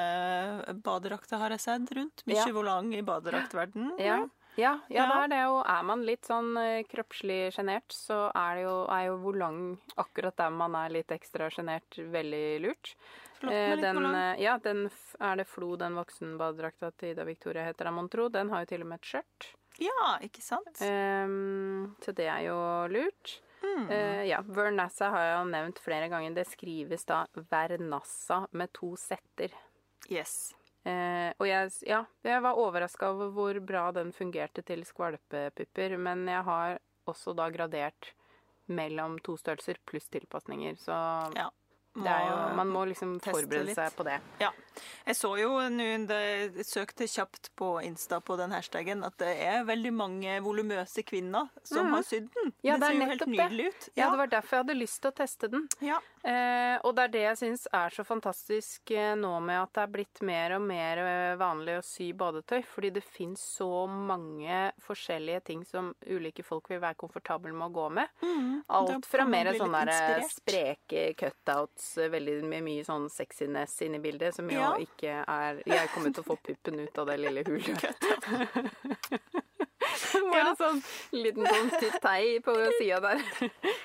Speaker 2: badedrakter har jeg sett rundt. Mye
Speaker 1: Ja.
Speaker 2: volang i badedraktverden.
Speaker 1: Ja. Ja, ja,
Speaker 2: Ja.
Speaker 1: det er det. jo. er man litt sånn eh, kroppslig sjenert, så er, det jo, er jo volang akkurat der man er litt ekstra sjenert, veldig lurt.
Speaker 2: Flott
Speaker 1: Eh,
Speaker 2: med litt
Speaker 1: den,
Speaker 2: volang.
Speaker 1: eh, ja, den er det Flo, den voksenbadedrakta til Ida Victoria heter mon tro. Den har jo til og med et skjørt.
Speaker 2: Ja, ikke sant?
Speaker 1: Um, så det er jo lurt.
Speaker 2: Mm.
Speaker 1: Eh, ja, Vernassa har jeg jo nevnt flere ganger. Det skrives da Vernassa med to setter.
Speaker 2: Yes.
Speaker 1: Uh, og jeg, ja, jeg var overraska over hvor bra den fungerte til skvalpepupper, men jeg har også da gradert mellom to størrelser pluss tilpasninger, så
Speaker 2: Ja.
Speaker 1: Jo, man må liksom forberede
Speaker 2: litt.
Speaker 1: seg på det.
Speaker 2: Ja. Jeg så jo jeg søkte kjapt på Insta på den hashtagen, at det er veldig mange volumøse kvinner som har sydd den.
Speaker 1: Ja, det er
Speaker 2: ser jo helt nydelig ut.
Speaker 1: Ja, det var derfor jeg hadde lyst til å teste den.
Speaker 2: ja.
Speaker 1: Eh, og det er det jeg syns er så fantastisk eh, nå med at det er blitt mer og mer eh, vanlig å sy badetøy. Fordi det fins så mange forskjellige ting som ulike folk vil være komfortable med å gå med.
Speaker 2: Mm.
Speaker 1: Alt fra mer sånn
Speaker 2: inspirert.
Speaker 1: spreke cutouts eh, veldig med mye sånn sexiness inne i bildet, som jo
Speaker 2: Ja.
Speaker 1: ikke er Jeg kommer til å få puppen ut av det lille hullet. Bare
Speaker 2: Ja.
Speaker 1: en sånn liten sånn tittei på sida der.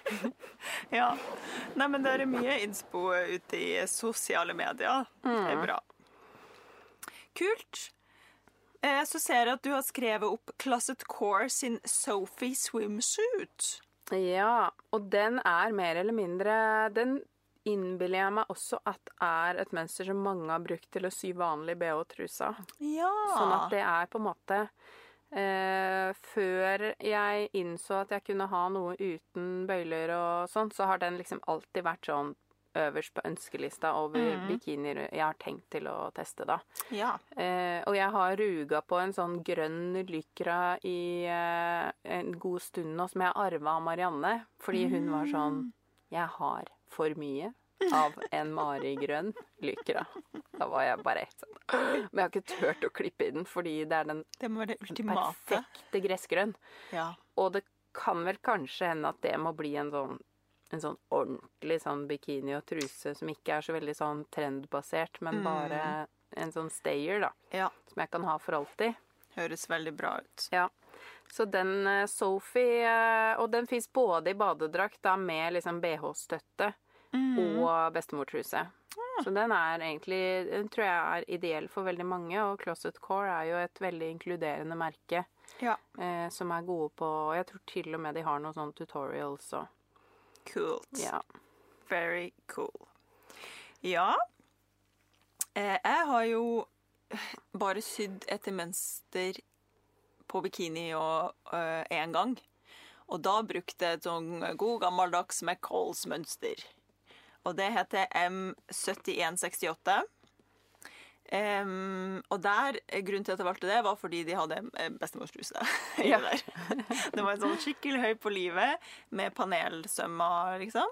Speaker 2: Ja. Nei, men det er mye innspo ute i sosiale medier. Det
Speaker 1: Mm.
Speaker 2: er bra. Kult. Eh, Så ser jeg at du har skrevet opp Closet Core sin Sophie swimsuit.
Speaker 1: Ja, og den er mer eller mindre Den innbiller jeg meg også at er et mønster som mange har brukt til å sy vanlig bh-trusa.
Speaker 2: Ja.
Speaker 1: Sånn at det er på en måte eh, Før jeg innså at jeg kunne ha noe uten bøyler og sånn, så har den liksom alltid vært sånn øverst på ønskelista over
Speaker 2: mm.
Speaker 1: bikinier jeg har tenkt til å teste, da.
Speaker 2: Ja.
Speaker 1: Eh, og jeg har ruga på en sånn grønn lykra i eh, en god stund nå, som jeg arva av Marianne. Fordi hun var sånn Jeg har for mye av en Mari grønn lykra. Da var jeg bare helt sånn Men jeg har ikke turt å klippe i den, fordi det er den
Speaker 2: Det må være det ultimate.
Speaker 1: perfekte gressgrønn.
Speaker 2: Ja.
Speaker 1: Og det kan vel kanskje hende at det må bli en sånn en sånn ordentlig sånn bikini og truse som ikke er så veldig sånn trendbasert, men
Speaker 2: Mm.
Speaker 1: bare en sånn stayer, da.
Speaker 2: ja.
Speaker 1: Som jeg kan ha for alltid.
Speaker 2: Høres veldig bra ut.
Speaker 1: Ja. Så den eh, Sophie eh, Og den fins både i badedrakt, da med liksom bh-støtte,
Speaker 2: Mm.
Speaker 1: og bestemortruse. Så den er egentlig Den tror jeg er ideell for veldig mange, og Closet Core er jo et veldig inkluderende merke
Speaker 2: Ja.
Speaker 1: eh, som er gode på Og jeg tror til og med de har noen sånne tutorials og
Speaker 2: Kult.
Speaker 1: Ja.
Speaker 2: Very cool. Ja. Eh, jeg har jo bare sydd etter mønster på bikini og én gang. Og da brukte jeg et sånn god gammeldags McCalls-mønster. Og det heter M7168. Um, og der, Grunnen til at jeg valgte det, var fordi de hadde eh, bestemorstruse.
Speaker 1: Ja.
Speaker 2: det var en sånn skikkelig høy på livet, med panelsømmer, liksom.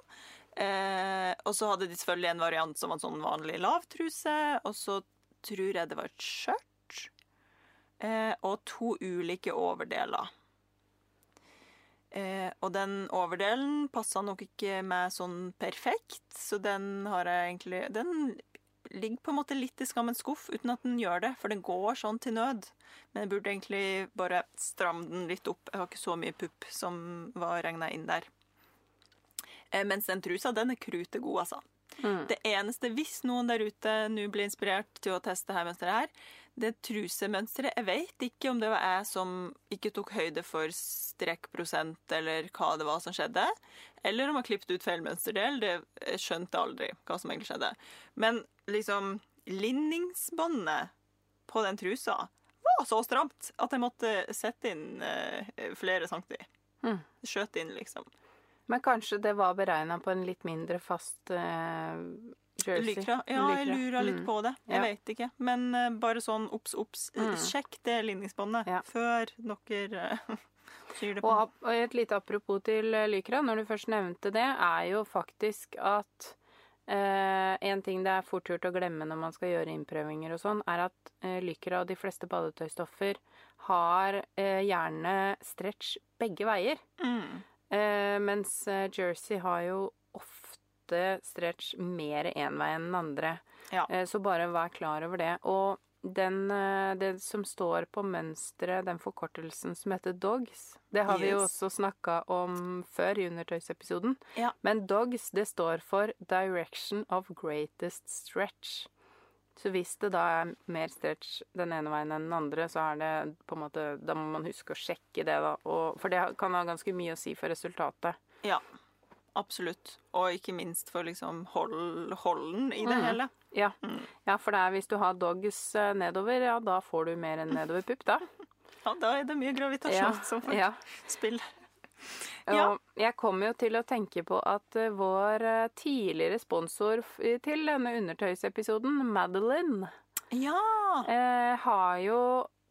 Speaker 2: Uh, og så hadde de selvfølgelig en variant som var sånn vanlig lavtruse. Og så tror jeg det var et skjørt. Uh, og to ulike overdeler. Eh, og den overdelen passa nok ikke meg sånn perfekt, så den har jeg egentlig Den ligger på en måte litt i skammens skuff, uten at den gjør det, for den går sånn til nød. Men jeg burde egentlig bare stramme den litt opp. Jeg har ikke så mye pupp som var regna inn der. Eh, mens den trusa, den er krutegod, altså.
Speaker 1: Mm.
Speaker 2: Det eneste, hvis noen der ute nå blir inspirert til å teste her mens dere er her, det trusemønsteret Jeg vet ikke om det var jeg som ikke tok høyde for strekkprosent, eller hva det var som skjedde. Eller om jeg klippet ut feil mønsterdel. Det jeg skjønte aldri hva som egentlig skjedde. Men liksom Linningsbåndet på den trusa var så stramt at jeg måtte sette inn eh, flere sankti.
Speaker 1: Mm.
Speaker 2: Skjøt inn, liksom.
Speaker 1: Men kanskje det var beregna på en litt mindre fast eh, jersey?
Speaker 2: Lykra. Ja, jeg lurer litt
Speaker 1: Mm.
Speaker 2: på det. Jeg
Speaker 1: Ja.
Speaker 2: vet ikke. Men uh, bare sånn obs, obs.
Speaker 1: Mm.
Speaker 2: Sjekk det ligningsbåndet
Speaker 1: Ja.
Speaker 2: før dere uh, syr det på.
Speaker 1: Og, og et lite apropos til eh, Lykra, når du først nevnte det, er jo faktisk at Uh, en ting det er fort gjort å glemme når man skal gjøre innprøvinger og sånn, er at uh, Lykra og de fleste badetøystoffer har uh, gjerne stretch begge veier.
Speaker 2: Mm.
Speaker 1: Uh, mens eh, jersey har jo ofte stretch mer én vei enn den andre.
Speaker 2: Ja.
Speaker 1: Eh, så bare vær klar over det. Og den, eh, det som står på mønsteret, den forkortelsen som heter DOGS, det har vi jo også snakka om før i Undertøysepisoden.
Speaker 2: Ja.
Speaker 1: Men DOGS, det står for Direction of Greatest Stretch. Så hvis det da er mer stretch den ene veien enn den andre, så er det på en måte Da må man huske å sjekke det, da. Og, for det kan ha ganske mye å si for resultatet.
Speaker 2: ja. Absolutt. Og ikke minst for liksom hold, holden i det
Speaker 1: Mm.
Speaker 2: hele.
Speaker 1: Ja.
Speaker 2: Mm.
Speaker 1: ja, for det er hvis du har dogs eh, nedover, ja, da får du mer enn nedover pupp, da.
Speaker 2: Ja, da er det mye gravitasjon
Speaker 1: Ja,
Speaker 2: som får
Speaker 1: ja.
Speaker 2: spill. Ja.
Speaker 1: Jeg kommer jo til å tenke på at eh, vår eh, tidligere sponsor til denne undertøysepisoden, Madeline,
Speaker 2: Ja!
Speaker 1: eh, har jo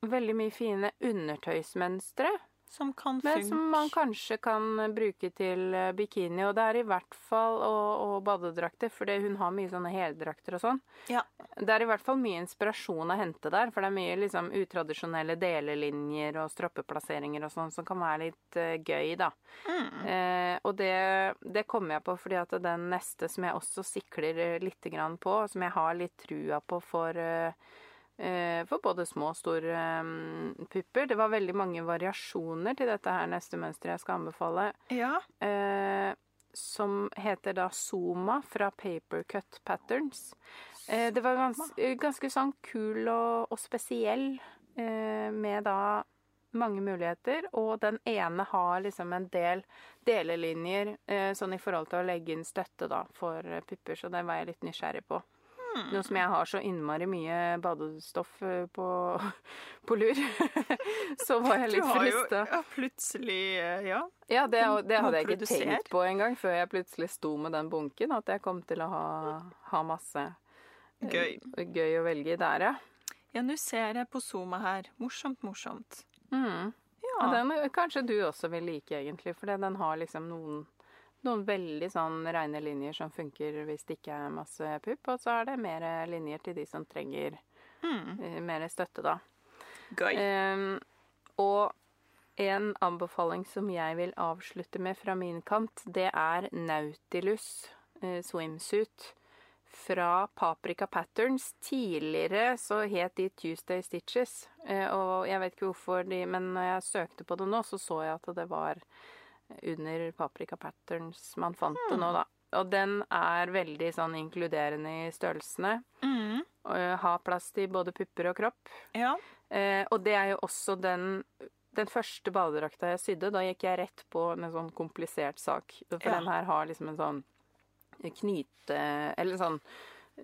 Speaker 1: veldig mye fine undertøysmønstre.
Speaker 2: Som kan
Speaker 1: Men
Speaker 2: funke.
Speaker 1: som man kanskje kan bruke til eh, bikini. Og det er i hvert fall og, og badedrakter, for hun har mye sånne heldrakter og sånn.
Speaker 2: Ja.
Speaker 1: Det er i hvert fall mye inspirasjon å hente der, for det er mye liksom utradisjonelle delelinjer og stroppeplasseringer og sånn som kan være litt uh, gøy, da.
Speaker 2: Mm.
Speaker 1: Eh, og det, det kommer jeg på fordi at den neste som jeg også sikler eh, litt grann på, som jeg har litt trua på for eh, for både små og store eh, pupper. Det var veldig mange variasjoner til dette her neste mønsteret jeg skal anbefale.
Speaker 2: Ja.
Speaker 1: Eh, som heter da Zoma fra Papercut Patterns. Eh, det var gans, eh, ganske sånn kul og, og spesiell eh, med da mange muligheter, og den ene har liksom en del delelinjer eh, sånn i forhold til å legge inn støtte da for eh, pupper, så den var jeg litt nysgjerrig på. Nå som jeg har så innmari mye badestoff eh, på, på lur, så var jeg litt frista.
Speaker 2: ja, plutselig eh, Ja.
Speaker 1: Ja, det, det hadde jeg ikke tenkt på engang før jeg plutselig sto med den bunken, at jeg kom til å ha, ha masse eh,
Speaker 2: Gøy.
Speaker 1: gøy å velge i der, ja.
Speaker 2: Ja, nå ser jeg på Zooma her. Morsomt, morsomt.
Speaker 1: Mm.
Speaker 2: Ja.
Speaker 1: ja den kanskje du også vil like, egentlig, for den har liksom noen, noen veldig sånn reine linjer som funker hvis det ikke er masse pupp, og så er det mer linjer til de som trenger
Speaker 2: Mm.
Speaker 1: mer støtte, da.
Speaker 2: Gøy.
Speaker 1: Um, og en anbefaling som jeg vil avslutte med fra min kant, det er Nautilus uh, swimsuit fra Paprika Patterns. Tidligere så het de Tuesday Stitches, eh, og jeg vet ikke hvorfor de Men når jeg søkte på det nå, så så jeg at det var under Paprika Patterns man fant det nå, da. Og den er veldig sånn inkluderende i størrelsene.
Speaker 2: Mm.
Speaker 1: Eh, har plass til både pupper og kropp.
Speaker 2: Ja.
Speaker 1: Eh, og det er jo også den den første badedrakta jeg sydde, da gikk jeg rett på en sånn komplisert sak. For
Speaker 2: Ja.
Speaker 1: den her har liksom en sånn knyte Eller sånn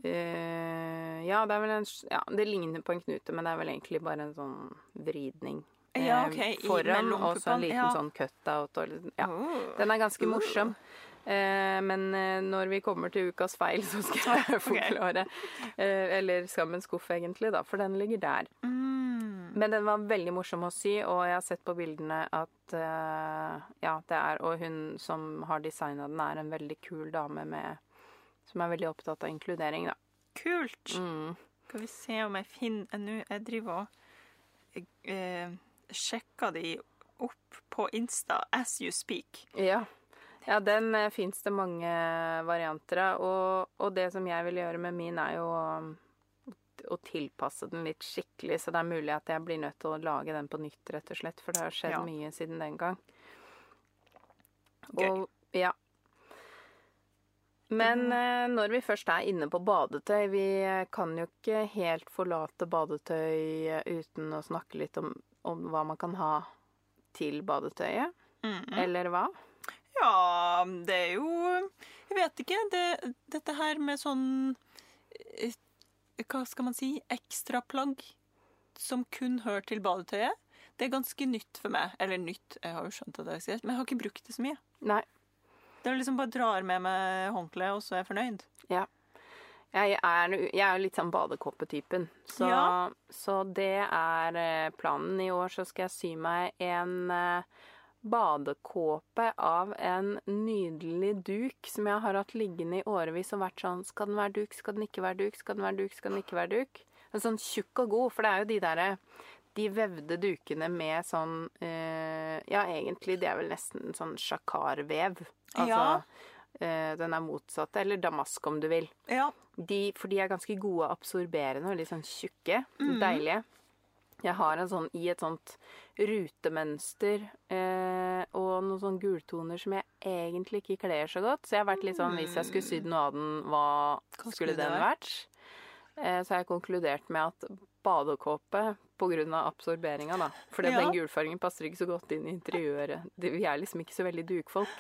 Speaker 1: øh, Ja, det er vel en Ja, det ligner på en knute, men det er vel egentlig bare en sånn vridning. Eh,
Speaker 2: Ja, okay.
Speaker 1: foran, og så en liten
Speaker 2: ja.
Speaker 1: sånn cutout. Og, ja.
Speaker 2: Oh.
Speaker 1: Den er ganske morsom. Eh, men eh, når vi kommer til ukas feil, så skal jeg forklare. Eh, eller Skammens skuff, egentlig, da, for den ligger der.
Speaker 2: Mm.
Speaker 1: Men den var veldig morsom å sy, og jeg har sett på bildene at Ja, det er Og hun som har designa den, er en veldig kul dame med Som er veldig opptatt av inkludering, da.
Speaker 2: Kult.
Speaker 1: Mm.
Speaker 2: Skal vi se om jeg finner Nå, jeg driver og eh, sjekker de opp på Insta as you speak.
Speaker 1: Ja. Ja, den uh, fins det mange varianter av. Og, og det som jeg vil gjøre med min, er jo å, å tilpasse den litt skikkelig, så det er mulig at jeg blir nødt til å lage den på nytt, rett og slett. For det har skjedd
Speaker 2: Ja.
Speaker 1: mye siden den gang.
Speaker 2: Gøy.
Speaker 1: Og, ja. Men eh, når vi først er inne på badetøy Vi eh, kan jo ikke helt forlate badetøy eh, uten å snakke litt om, om hva man kan ha til badetøyet.
Speaker 2: Mm.
Speaker 1: Eller hva?
Speaker 2: Ja, det er jo Jeg vet ikke. Det, dette her med sånn eh, Hva skal man si? Ekstraplagg som kun hører til badetøyet. Det er ganske nytt for meg. Eller nytt, jeg har jo skjønt at det er ekstremt, men jeg har ikke brukt det så mye.
Speaker 1: Nei.
Speaker 2: Det er liksom bare drar med meg håndkleet, og så er jeg fornøyd.
Speaker 1: Jeg er, jeg er litt sånn badekåpetypen. Så,
Speaker 2: Ja.
Speaker 1: så det er eh, planen. I år så skal jeg sy meg en eh, badekåpe av en nydelig duk som jeg har hatt liggende i årevis og vært sånn Skal den være duk, skal den ikke være duk, skal den være duk, skal den ikke være duk? En sånn tjukk og god, for det er jo de derre de vevde dukene med sånn øh, Ja, egentlig, det er vel nesten sånn sjakarvev. Altså
Speaker 2: Ja.
Speaker 1: Eh, den er motsatt. Eller damask, om du vil.
Speaker 2: Ja.
Speaker 1: De, for de er ganske gode absorberende og litt sånn tjukke.
Speaker 2: Mm.
Speaker 1: Deilige. Jeg har en sånn i et sånt rutemønster eh, og noen sånne gultoner som jeg egentlig ikke kler så godt. Så jeg har vært litt sånn Hvis jeg skulle sydd noe av den, hva,
Speaker 2: Hva skulle
Speaker 1: den vært? Eh, så har jeg konkludert med at badekåpe av absorberinga, da. For
Speaker 2: Ja.
Speaker 1: den gulfargen passer ikke så godt inn i interiøret. Vi er liksom ikke så veldig dukfolk.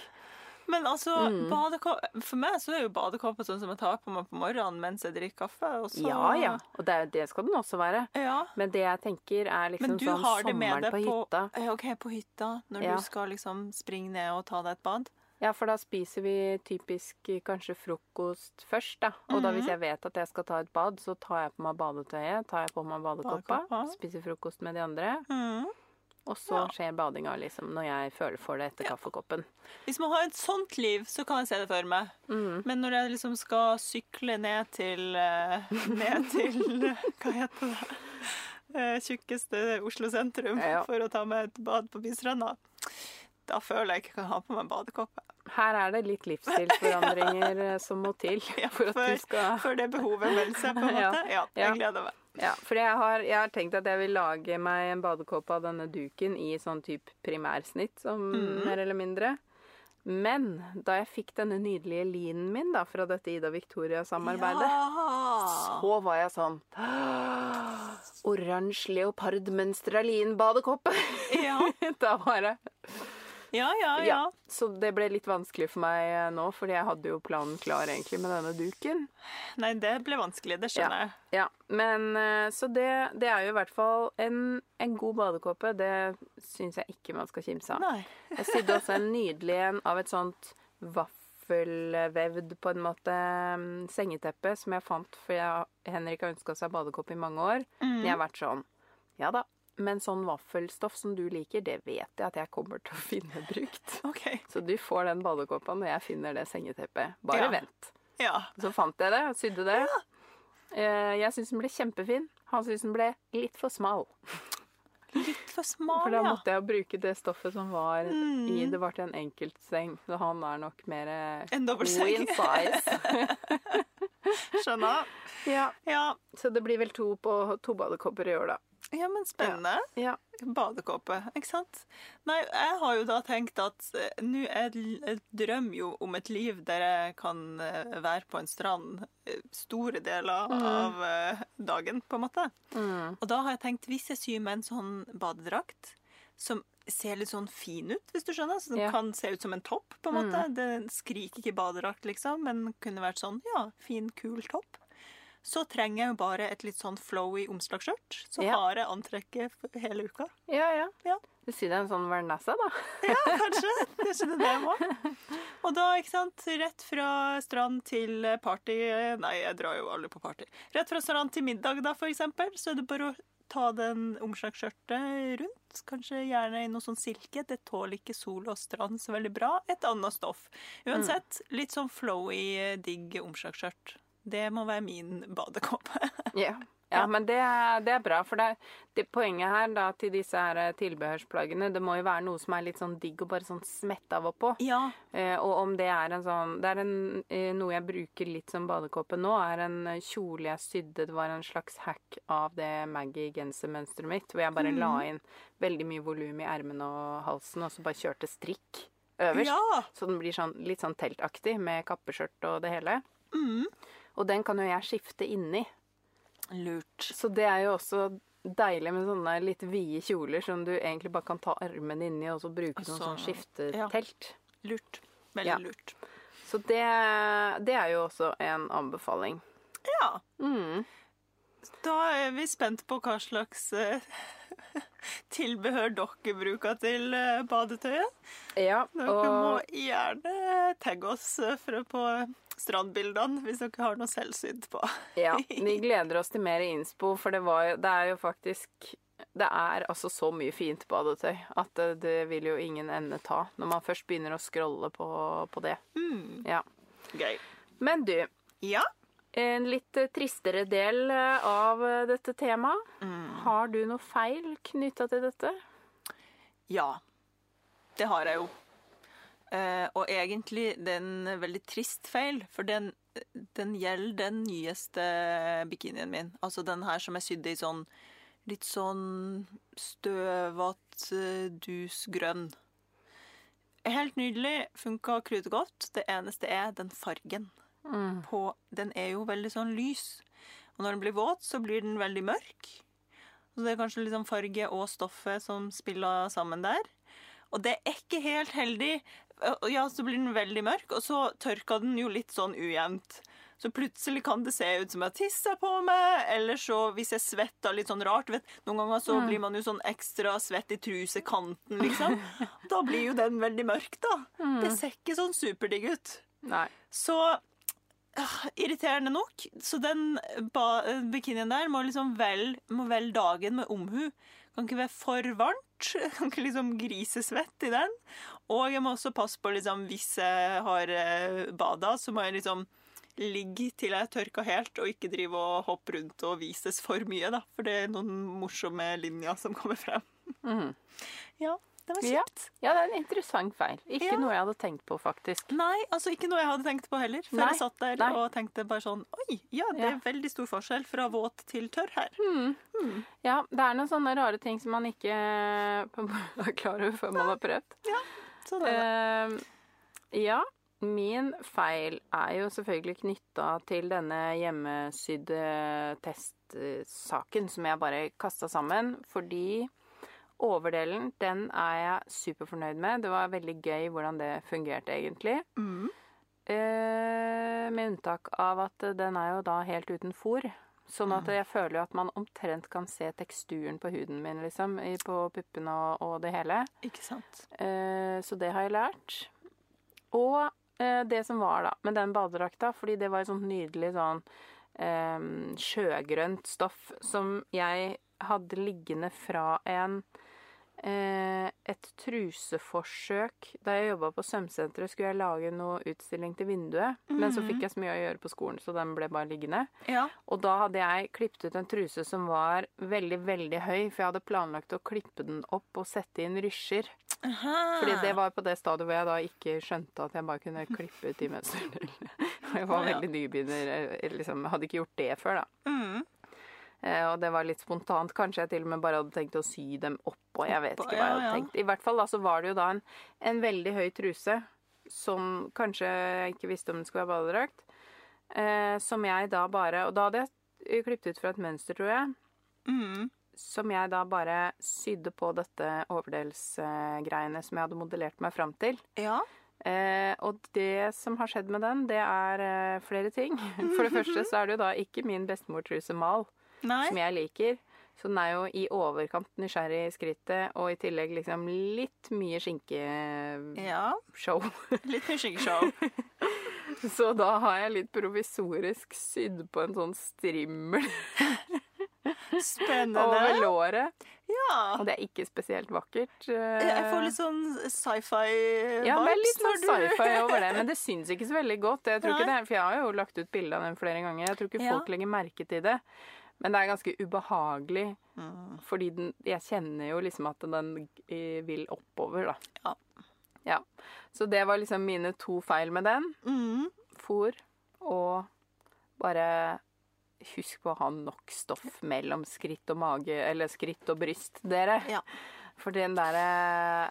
Speaker 2: Men altså,
Speaker 1: Mm.
Speaker 2: for meg så er jo badekåpe sånn som jeg tar på meg på morgenen mens jeg drikker kaffe. Og så,
Speaker 1: Ja ja, og det, det skal den også være.
Speaker 2: Ja.
Speaker 1: Men det jeg tenker er liksom sånn sommeren på
Speaker 2: på,
Speaker 1: hytta.
Speaker 2: Ja, ok, på hytta, når
Speaker 1: Ja.
Speaker 2: du skal liksom springe ned og ta deg et bad.
Speaker 1: Ja, for da spiser vi typisk kanskje frokost først, da. Og da hvis
Speaker 2: Mhm.
Speaker 1: jeg vet at jeg skal ta et bad, så tar jeg på meg badetøyet, tar jeg på meg badekåpa,
Speaker 2: Badekåpa.
Speaker 1: spiser frokost med de andre,
Speaker 2: Mm.
Speaker 1: Og så
Speaker 2: Ja.
Speaker 1: skjer badinga liksom når jeg føler for det etter kaffekoppen.
Speaker 2: Hvis man har et sånt liv, så kan jeg se det for meg.
Speaker 1: Mm.
Speaker 2: Men når jeg liksom skal sykle ned til eh, Ned til Hva heter det? Eh, Tjukkeste Oslo sentrum
Speaker 1: Ja.
Speaker 2: for å ta meg et bad på Bystranda. Da føler jeg ikke kan ha på meg badekåpe.
Speaker 1: Her er det litt livsstilsforandringer eh, som må til
Speaker 2: Ja,
Speaker 1: for at du skal
Speaker 2: For det behovet melder seg, på en måte. Ja,
Speaker 1: Ja.
Speaker 2: jeg gleder meg.
Speaker 1: Ja, for jeg har, jeg har tenkt at jeg vil lage meg en badekåpe av denne duken i sånn type primærsnitt, som
Speaker 2: mm.
Speaker 1: mer eller mindre. Men da jeg fikk denne nydelige linen min da, fra dette Ida Victoria-samarbeidet,
Speaker 2: Ja.
Speaker 1: så var jeg sånn Oransje leopardmønstra lin-badekåpe.
Speaker 2: Ja.
Speaker 1: da var det
Speaker 2: ja, ja, ja.
Speaker 1: Så det ble litt vanskelig for meg eh, nå, fordi jeg hadde jo planen klar egentlig med denne duken.
Speaker 2: Nei, det ble vanskelig. Det skjønner jeg.
Speaker 1: Ja, men eh, Så det, det er jo i hvert fall en, en god badekåpe. Det syns jeg ikke man skal kimse av.
Speaker 2: Nei.
Speaker 1: Jeg sydde også en nydelig en av et sånt vaffelvevd, på en måte, mm, sengeteppe som jeg fant for jeg, Henrik har ønska seg badekåpe i mange år. Men jeg har vært sånn Ja da. Men sånn vaffelstoff som du liker, det vet jeg at jeg kommer til å finne brukt.
Speaker 2: Okay.
Speaker 1: Så du får den badekåpa når jeg finner det sengeteppet. Bare
Speaker 2: Ja.
Speaker 1: vent.
Speaker 2: Ja.
Speaker 1: Så fant jeg det og sydde det. Ja. Jeg syns den ble kjempefin. Han syns den ble litt for smal.
Speaker 2: Litt for smal, ja.
Speaker 1: For da måtte jeg bruke det stoffet som var i
Speaker 2: Mm.
Speaker 1: Det var til en enkeltseng. Så han er nok mer eh,
Speaker 2: En dobbeltseng.
Speaker 1: size.
Speaker 2: Skjønner.
Speaker 1: ja.
Speaker 2: Ja.
Speaker 1: Så det blir vel to, på, to badekåper i år, da.
Speaker 2: Ja, men spennende.
Speaker 1: Ja.
Speaker 2: Badekåpe, ikke sant? Nei, jeg har jo da tenkt at eh, nå jeg jeg drømmer jo om et liv der jeg kan eh, være på en strand eh, store deler av eh, dagen, på en måte.
Speaker 1: Mm.
Speaker 2: Og da har jeg tenkt, hvis jeg syr meg en sånn badedrakt som ser litt sånn fin ut, hvis du skjønner, så den
Speaker 1: Ja.
Speaker 2: kan se ut som en topp, på en måte. Det skriker ikke badedrakt, liksom, men kunne vært sånn, ja, fin, kul topp. Så trenger jeg jo bare et litt sånn flowy omslagsskjørt. Så
Speaker 1: Ja.
Speaker 2: har jeg antrekket hele uka.
Speaker 1: ja, ja.
Speaker 2: Ja.
Speaker 1: Du sier det er en sånn Vernassa, da.
Speaker 2: Ja, kanskje. Kanskje det er det jeg må. Og da, ikke sant, rett fra strand til party Nei, jeg drar jo aldri på party. Rett fra strand til middag, da, for eksempel, så er det bare å ta den omslagsskjørtet rundt. Kanskje gjerne i noe sånn silke. Det tåler ikke sol og strand så veldig bra. Et annet stoff. Uansett, litt sånn flowy, digg omslagsskjørt. Det må være min badekåpe.
Speaker 1: Ja. Ja, men det det er bra, for det, det poenget her da, til disse her eh, tilbehørsplaggene, det må jo være noe som er litt sånn digg og bare sånn smette av oppå.
Speaker 2: Ja.
Speaker 1: Eh, og om det er en sånn Det er en, eh, noe jeg bruker litt som badekåpe nå, er en eh, kjole jeg sydde. Det var en slags hack av det Maggie-gensermønsteret mitt, hvor jeg bare la inn veldig mye volum i ermene og halsen, og så bare kjørte strikk øverst.
Speaker 2: Ja.
Speaker 1: Så den blir sånn, litt sånn teltaktig med kappeskjørt og det hele.
Speaker 2: Mm.
Speaker 1: Og den kan jo jeg skifte inni.
Speaker 2: Lurt.
Speaker 1: Så det er jo også deilig med sånne litt vide kjoler som du egentlig bare kan ta armene inni og så bruke som
Speaker 2: Altså,
Speaker 1: sånn skiftetelt.
Speaker 2: Lurt. Veldig
Speaker 1: Ja.
Speaker 2: lurt.
Speaker 1: Så det, det er jo også en anbefaling.
Speaker 2: Ja.
Speaker 1: Mm.
Speaker 2: Da er vi spent på hva slags eh, tilbehør dere bruker til eh, badetøyet.
Speaker 1: Ja,
Speaker 2: Dere må gjerne tagge oss for å på strandbildene hvis dere har noe selvsydd på.
Speaker 1: ja, vi gleder oss til mer innspo, for det, var, jo- det er jo faktisk Det er altså så mye fint badetøy at det, vil jo ingen ende ta når man først begynner å scrolle på, på det.
Speaker 2: Mm,
Speaker 1: Ja.
Speaker 2: gøy.
Speaker 1: Men du,
Speaker 2: Ja.
Speaker 1: en litt tristere del eh, av eh, dette temaet.
Speaker 2: Mm.
Speaker 1: Har du noe feil knytta til dette?
Speaker 2: Ja. Det har jeg jo. Eh, og egentlig det er en veldig trist feil, for den, den gjelder den nyeste bikinien min. Altså den her som er sydde i sånn litt sånn støvete, dus grønn. Helt nydelig. Funka krutegodt. Det eneste er den fargen på Den er jo veldig sånn lys. Og når den blir våt, så blir den veldig mørk. Så det er kanskje sånn farge og stoffet som spiller sammen der. Og det er ikke helt heldig, ja, så blir den veldig mørk, og så tørker den jo litt sånn ujevnt. Så plutselig kan det se ut som jeg tisser på meg, eller så hvis jeg svetter litt sånn rart vet, Noen ganger så blir man jo sånn ekstra svett i trusekanten, liksom. Da blir jo den veldig mørk, da. Det ser ikke sånn superdigg ut.
Speaker 1: Nei.
Speaker 2: Så ah, irriterende nok. Så den bikinien der må liksom vel, må vel dagen med omhu. Kan ikke være for varmt. Kan ikke liksom grisesvett i den. Og jeg må også passe på liksom, hvis jeg har eh, bada, så må jeg liksom ligge til jeg er tørka helt, og ikke drive og hoppe rundt og vises for mye, da. For det er noen morsomme linjer som kommer frem.
Speaker 1: Mm.
Speaker 2: Ja, det var
Speaker 1: Ja.
Speaker 2: kjipt.
Speaker 1: ja, det er en interessant feil. Ikke
Speaker 2: Ja.
Speaker 1: noe jeg hadde tenkt på, faktisk.
Speaker 2: Nei, altså ikke noe jeg hadde tenkt på heller. Før
Speaker 1: Nei,
Speaker 2: jeg satt der
Speaker 1: nei.
Speaker 2: og tenkte bare sånn Oi, ja, det er
Speaker 1: Ja.
Speaker 2: veldig stor forskjell fra våt til tørr her.
Speaker 1: Ja, det er noen sånne rare ting som man ikke er klar over før man har prøvd.
Speaker 2: Så det
Speaker 1: Uh, ja, min feil er jo selvfølgelig knytta til denne hjemmesydde testsaken som jeg bare kasta sammen, fordi overdelen, den er jeg superfornøyd med. Det var veldig gøy hvordan det fungerte, egentlig.
Speaker 2: mm.
Speaker 1: Eh, med unntak av at den er jo da helt uten fôr. Sånn at jeg føler jo at man omtrent kan se teksturen på huden min, liksom. På puppene og, og det hele.
Speaker 2: Ikke sant.
Speaker 1: Eh, så det har jeg lært. Og eh, det som var da med den badedrakta, fordi det var et sånt nydelig sånn eh, sjøgrønt stoff som jeg hadde liggende fra en et truseforsøk. Da jeg jobba på sømsenteret, skulle jeg lage noe utstilling til vinduet. Men så fikk jeg så mye å gjøre på skolen, så den ble bare liggende.
Speaker 2: Ja.
Speaker 1: Og da hadde jeg klippet ut en truse som var veldig, veldig høy, for jeg hadde planlagt å klippe den opp og sette inn rysjer. Fordi det var på det stadiet hvor jeg da ikke skjønte at jeg bare kunne klippe ut de mønstrene. Jeg var veldig nybegynner, eh, liksom, hadde ikke gjort det før, da.
Speaker 2: Mm.
Speaker 1: Eh, Og det var litt spontant. Kanskje jeg til og med bare hadde tenkt å sy dem opp, og jeg vet ikke hva jeg hadde tenkt. I hvert fall da så var det jo da en, en veldig høy truse som kanskje jeg ikke visste om den skulle være badedrakt. Eh, som jeg da bare Og da hadde jeg klippet ut fra et mønster, tror jeg.
Speaker 2: Mm.
Speaker 1: Som jeg da bare sydde på dette overdelsgreiene som jeg hadde modellert meg fram til.
Speaker 2: Ja.
Speaker 1: Eh, og det som har skjedd med den, det er eh, flere ting. For det første så er det jo da ikke min bestemortruse mal,
Speaker 2: Nei.
Speaker 1: som jeg liker. Så den er jo i overkant nysgjerrig i skrittet, og i tillegg liksom litt mye skinkeshow.
Speaker 2: Ja. Litt mye skinkeshow.
Speaker 1: Så da har jeg litt provisorisk sydd på en sånn strimmel
Speaker 2: Spennende.
Speaker 1: over låret.
Speaker 2: Ja.
Speaker 1: Og det er ikke spesielt vakkert. eh,
Speaker 2: Jeg får litt sånn sci-fi-vibes.
Speaker 1: Ja, det er litt sånn sci-fi over det, men det syns ikke så veldig godt. Jeg tror ikke det, for jeg har jo lagt ut bilde av den flere ganger. Jeg tror ikke
Speaker 2: Ja.
Speaker 1: folk legger merke til det. Men det er ganske ubehagelig,
Speaker 2: Mm.
Speaker 1: fordi den, jeg kjenner jo liksom at den eh, vil oppover, da.
Speaker 2: Ja.
Speaker 1: Ja. Så det var liksom mine to feil med den.
Speaker 2: Mm.
Speaker 1: Fôr og bare Husk på å ha nok stoff mellom skritt og mage, eller skritt og bryst, dere.
Speaker 2: Ja.
Speaker 1: For den derre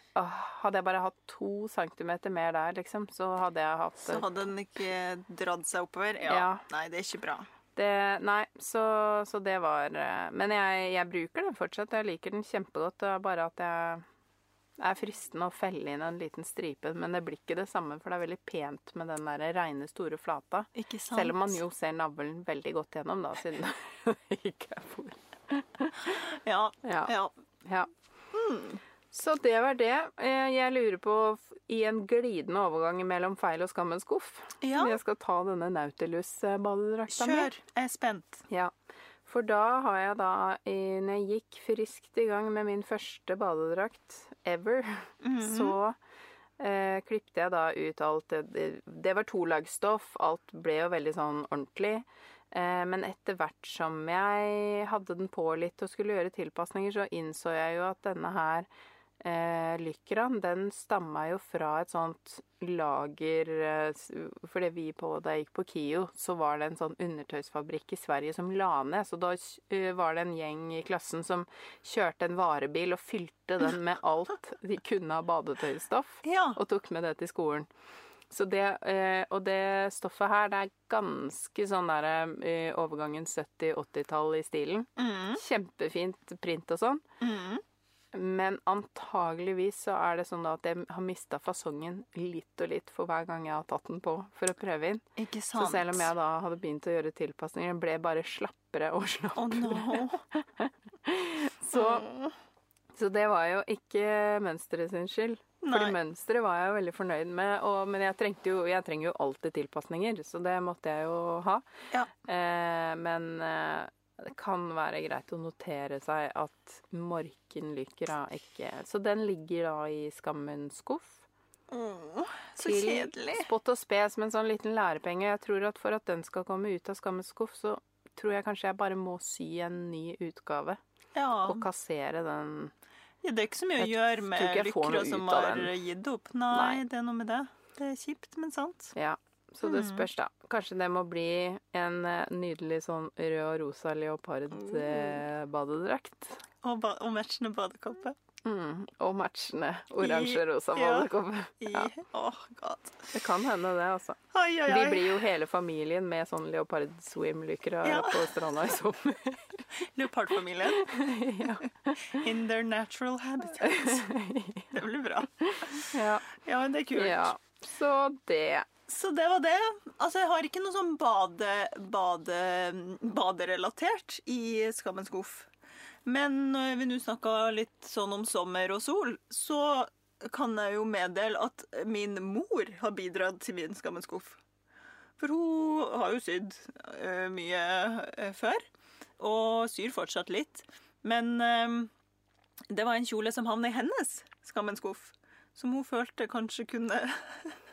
Speaker 1: Hadde jeg bare hatt to centimeter mer der, liksom, så hadde jeg hatt
Speaker 2: Så hadde den ikke dratt seg oppover? Ja.
Speaker 1: Ja.
Speaker 2: Nei, det er ikke bra.
Speaker 1: Det Nei, så, så det var eh, Men jeg, jeg bruker den fortsatt. Jeg liker den kjempegodt. Det er bare at jeg er fristende å felle inn en liten stripe, men det blir ikke det samme, for det er veldig pent med den der reine, store flata.
Speaker 2: Ikke sant?
Speaker 1: Selv om man jo ser navlen veldig godt gjennom, da, siden det ikke er fôr.
Speaker 2: Ja.
Speaker 1: Ja.
Speaker 2: ja.
Speaker 1: ja. Så det var det. Eh, Jeg lurer på, i en glidende overgang mellom feil og skammens skuff,
Speaker 2: Ja.
Speaker 1: jeg skal ta denne Nautilus-badedrakta mi.
Speaker 2: Kjør. Jeg er spent.
Speaker 1: Ja. For da har jeg da, når jeg gikk friskt i gang med min første badedrakt ever,
Speaker 2: Mhm.
Speaker 1: så eh, klippte jeg da ut alt det Det, det var tolagsstoff, alt ble jo veldig sånn ordentlig. Eh, men etter hvert som jeg hadde den på litt og skulle gjøre tilpasninger, så innså jeg jo at denne her eh, lykran, den stamma jo fra et sånt lager eh, Fordi vi på, da jeg gikk på KIO, så var det en sånn undertøysfabrikk i Sverige som la ned. Så da eh, var det en gjeng i klassen som kjørte en varebil og fylte den med alt de kunne av badetøystoff,
Speaker 2: Ja.
Speaker 1: og tok med det til skolen. Så det, eh, og det stoffet her, det er ganske sånn der overgangen 70-80-tall i stilen.
Speaker 2: Mm.
Speaker 1: Kjempefint print og sånn.
Speaker 2: Mm.
Speaker 1: Men antageligvis så er det sånn at jeg har mista fasongen litt og litt for hver gang jeg har tatt den på for å prøve inn.
Speaker 2: Ikke sant?
Speaker 1: Så selv om jeg da hadde begynt å gjøre tilpasninger, ble ble bare slappere og
Speaker 2: slappere.
Speaker 1: slappere.
Speaker 2: no.
Speaker 1: Så, så det var jo ikke mønsteret sin skyld.
Speaker 2: Nei.
Speaker 1: Fordi mønsteret var jeg jo veldig fornøyd med, og, men jeg, jo, jeg trenger jo alltid tilpasninger, så det måtte jeg jo ha.
Speaker 2: Ja.
Speaker 1: Eh, men eh, det kan være greit å notere seg at Morkenlykra ikke Så den ligger da i skammens skuff.
Speaker 2: Åh, så
Speaker 1: til
Speaker 2: kjedelig.
Speaker 1: Spott og spe som en sånn liten lærepenge. Jeg tror at for at den skal komme ut av skammens skuff, så tror jeg kanskje jeg bare må sy en ny utgave.
Speaker 2: Ja.
Speaker 1: Og kassere den.
Speaker 2: ja, det er ikke så mye å gjøre med lykra som har gitt opp. Nei,
Speaker 1: Nei.
Speaker 2: det er noe med det. Det er kjipt, men sant.
Speaker 1: Ja. Så det
Speaker 2: Mm.
Speaker 1: spørs, da. Kanskje det må bli en eh, nydelig sånn rød og rosa leopard-badedrakt.
Speaker 2: Og, ba og matchende badekåpe.
Speaker 1: Mm. Og matchende oransje-rosa badekåpe.
Speaker 2: Ja.
Speaker 1: Ja.
Speaker 2: Åh, god.
Speaker 1: Det kan hende, det, altså.
Speaker 2: Oi, oi,
Speaker 1: Vi blir jo hele familien med sånn Leopard swim lykker
Speaker 2: Ja.
Speaker 1: på stranda i sommer.
Speaker 2: Leopardfamilien.
Speaker 1: ja.
Speaker 2: In their natural habitat. Det blir bra.
Speaker 1: ja.
Speaker 2: Ja, det er kult.
Speaker 1: ja. Så det.
Speaker 2: Så det var det. Altså, jeg har ikke noe sånn bade, bade, baderelatert i Skammens skuff. Men når vi nå snakka litt sånn om sommer og sol, så kan jeg jo meddele at min mor har bidratt til min Skammens skuff. For hun har jo sydd eh, mye eh, før, og syr fortsatt litt. Men eh, det var en kjole som havna i hennes Skammens skuff, som hun følte kanskje kunne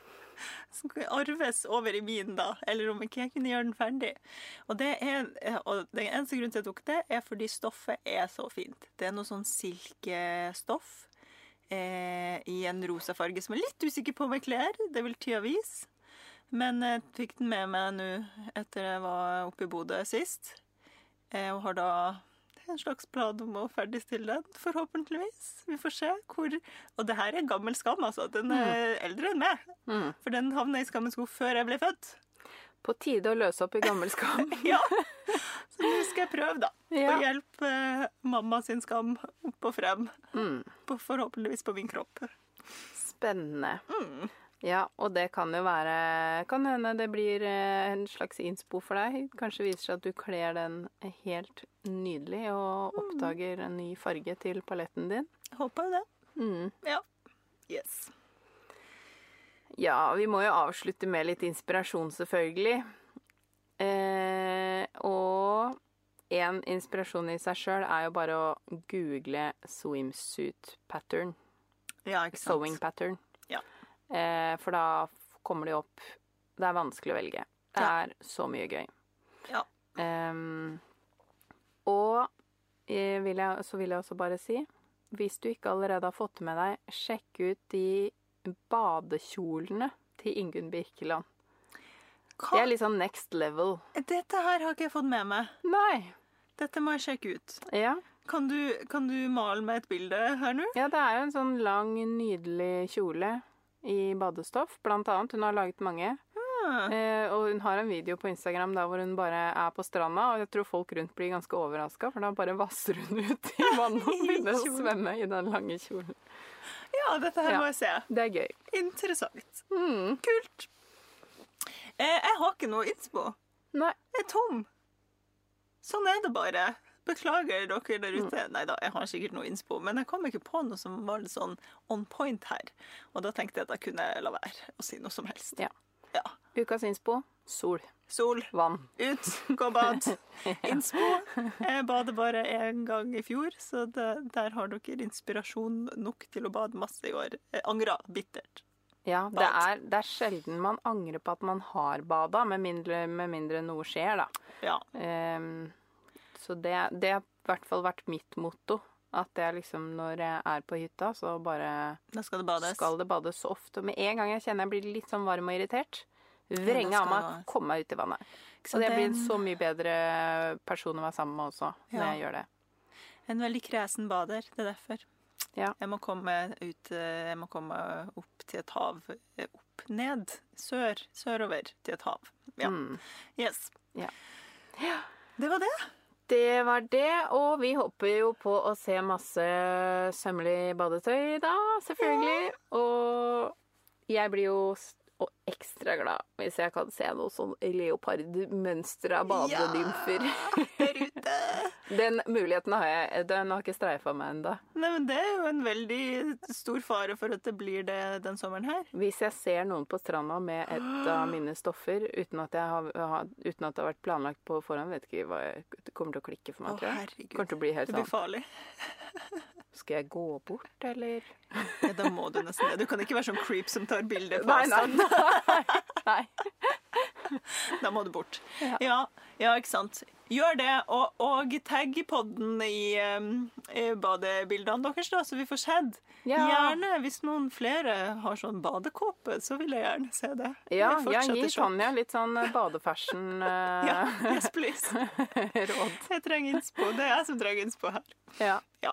Speaker 2: som kunne arves over i min, da. Eller om ikke jeg kunne gjøre den ferdig. Og, det er, og den eneste grunnen til at jeg tok det, er fordi stoffet er så fint. Det er noe sånn silkestoff eh, i en rosa farge som jeg er litt usikker på om jeg kler. Det vil tida vise. Men jeg fikk den med meg nå etter jeg var oppe i Bodø sist. Eh, og har da en slags plan om å ferdigstille den, forhåpentligvis. Vi får se hvor Og det her er gammel skam, altså. Den er eldre enn meg.
Speaker 1: Mm.
Speaker 2: For den havna i skammens skuff før jeg ble født.
Speaker 1: På tide å løse opp i gammel skam.
Speaker 2: Ja. Så nå skal jeg prøve, da. Å hjelpe eh, mamma sin skam opp og frem.
Speaker 1: Mm.
Speaker 2: På, forhåpentligvis på min kropp.
Speaker 1: Spennende.
Speaker 2: Mm.
Speaker 1: Ja, og det kan jo være Kan hende det blir eh, en slags innspo for deg. Kanskje viser seg at du kler den helt nydelig og oppdager en ny farge til paletten din.
Speaker 2: Håper jo det.
Speaker 1: Mm.
Speaker 2: Ja. Yes.
Speaker 1: Ja, vi må jo avslutte med litt inspirasjon, selvfølgelig. Eh, og en inspirasjon i seg sjøl er jo bare å google swimsuit pattern.
Speaker 2: Ja, ikke sant.
Speaker 1: Sewing pattern. Eh, for da kommer det opp Det er vanskelig å velge. Det
Speaker 2: Ja.
Speaker 1: er så mye gøy.
Speaker 2: Ja.
Speaker 1: Um, og eh, vil jeg, så vil jeg også bare si Hvis du ikke allerede har fått med deg, sjekk ut de badekjolene til Ingunn Birkeland. Det er litt sånn next level.
Speaker 2: Dette her har ikke jeg fått med meg.
Speaker 1: Nei.
Speaker 2: Dette må jeg sjekke ut.
Speaker 1: Ja.
Speaker 2: Kan du, kan du male meg et bilde her nå?
Speaker 1: ja, det er jo en sånn lang, nydelig kjole i badestoff, blant annet. Hun har laget mange.
Speaker 2: Ah,
Speaker 1: Eh, og hun har en video på Instagram der hvor hun bare er på stranda, og jeg tror folk rundt blir ganske overraska, for da bare vasser hun ut i vannet og begynner å svømme i den lange kjolen.
Speaker 2: Ja, dette her
Speaker 1: Ja.
Speaker 2: må jeg se.
Speaker 1: Det er gøy.
Speaker 2: Interessant.
Speaker 1: Mm.
Speaker 2: Kult. Eh, jeg har ikke noe innspo.
Speaker 1: Nei.
Speaker 2: Jeg er tom. Sånn er det bare. Beklager dere der ute.
Speaker 1: Mm.
Speaker 2: Nei da, jeg har sikkert noe innspo, men jeg kom ikke på noe som var litt sånn on point her. Og da tenkte jeg at jeg kunne la være å si noe som helst.
Speaker 1: Ja.
Speaker 2: Ja.
Speaker 1: Ukas innspo sol.
Speaker 2: Sol,
Speaker 1: Vann.
Speaker 2: ut, gå og bad. Innspo. Jeg bader bare én gang i fjor, så det, der har dere inspirasjon nok til å bade masse i år. Angra bittert.
Speaker 1: Ja, det er, det er sjelden man angrer på at man har bada, med mindre, med mindre noe skjer, da.
Speaker 2: Ja.
Speaker 1: Ehm, så det, det har i hvert fall vært mitt motto. At jeg liksom, når jeg er på hytta, så bare
Speaker 2: Da skal det bades.
Speaker 1: skal det bades så ofte. Med en gang jeg kjenner jeg blir litt sånn varm og irritert, vrenge av meg,
Speaker 2: det
Speaker 1: komme meg ut i vannet.
Speaker 2: Så
Speaker 1: Og det blir en så mye bedre person å være sammen med også, når
Speaker 2: Ja.
Speaker 1: jeg gjør det.
Speaker 2: En veldig kresen bader. Det er derfor.
Speaker 1: Ja.
Speaker 2: Jeg må komme ut eh, Jeg må komme opp til et hav. eh, Opp, ned, sør, sørover til et hav. Ja.
Speaker 1: Mm.
Speaker 2: Yes.
Speaker 1: Ja.
Speaker 2: Det var det.
Speaker 1: Det var det, og vi håper jo på å se masse sømmelig badetøy da, selvfølgelig. Og jeg blir jo og ekstra glad hvis jeg kan se noe sånn leopardmønstra badenymfer.
Speaker 2: Der ute.
Speaker 1: Den muligheten har jeg. Den har ikke streifa meg ennå.
Speaker 2: Nei, men det er jo en veldig stor fare for at det blir det den sommeren her.
Speaker 1: Hvis jeg ser noen på stranda med et av mine stoffer uten at, har, uten at det har vært planlagt på forhånd, vet ikke hva jeg, det kommer til å klikke for meg,
Speaker 2: Å,
Speaker 1: tror jeg.
Speaker 2: herregud.
Speaker 1: Kommer til å bli helt
Speaker 2: Det blir
Speaker 1: sånn
Speaker 2: farlig.
Speaker 1: Skal jeg gå bort, eller?
Speaker 2: Ja, da må du nesten det. Du kan ikke være sånn creep som tar bilde på
Speaker 1: Nei, nei, nei.
Speaker 2: Da må du bort.
Speaker 1: Ja.
Speaker 2: Ja, ja ikke sant. Gjør det, og, og tagg podden i, um, i badebildene deres, da, så vi får sett.
Speaker 1: Ja.
Speaker 2: Gjerne, hvis noen flere har sånn badekåpe, så vil jeg gjerne se det.
Speaker 1: Ja,
Speaker 2: Jeg
Speaker 1: ja,
Speaker 2: fortsetter
Speaker 1: gi
Speaker 2: sjokk.
Speaker 1: Tanja litt sånn badefashion
Speaker 2: Ja,
Speaker 1: eh,
Speaker 2: yes, please.
Speaker 1: råd.
Speaker 2: Jeg trenger innspo. Det er jeg som trenger innspo her.
Speaker 1: Ja.
Speaker 2: Ja.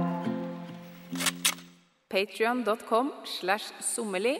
Speaker 1: Patrion.com slash sommerli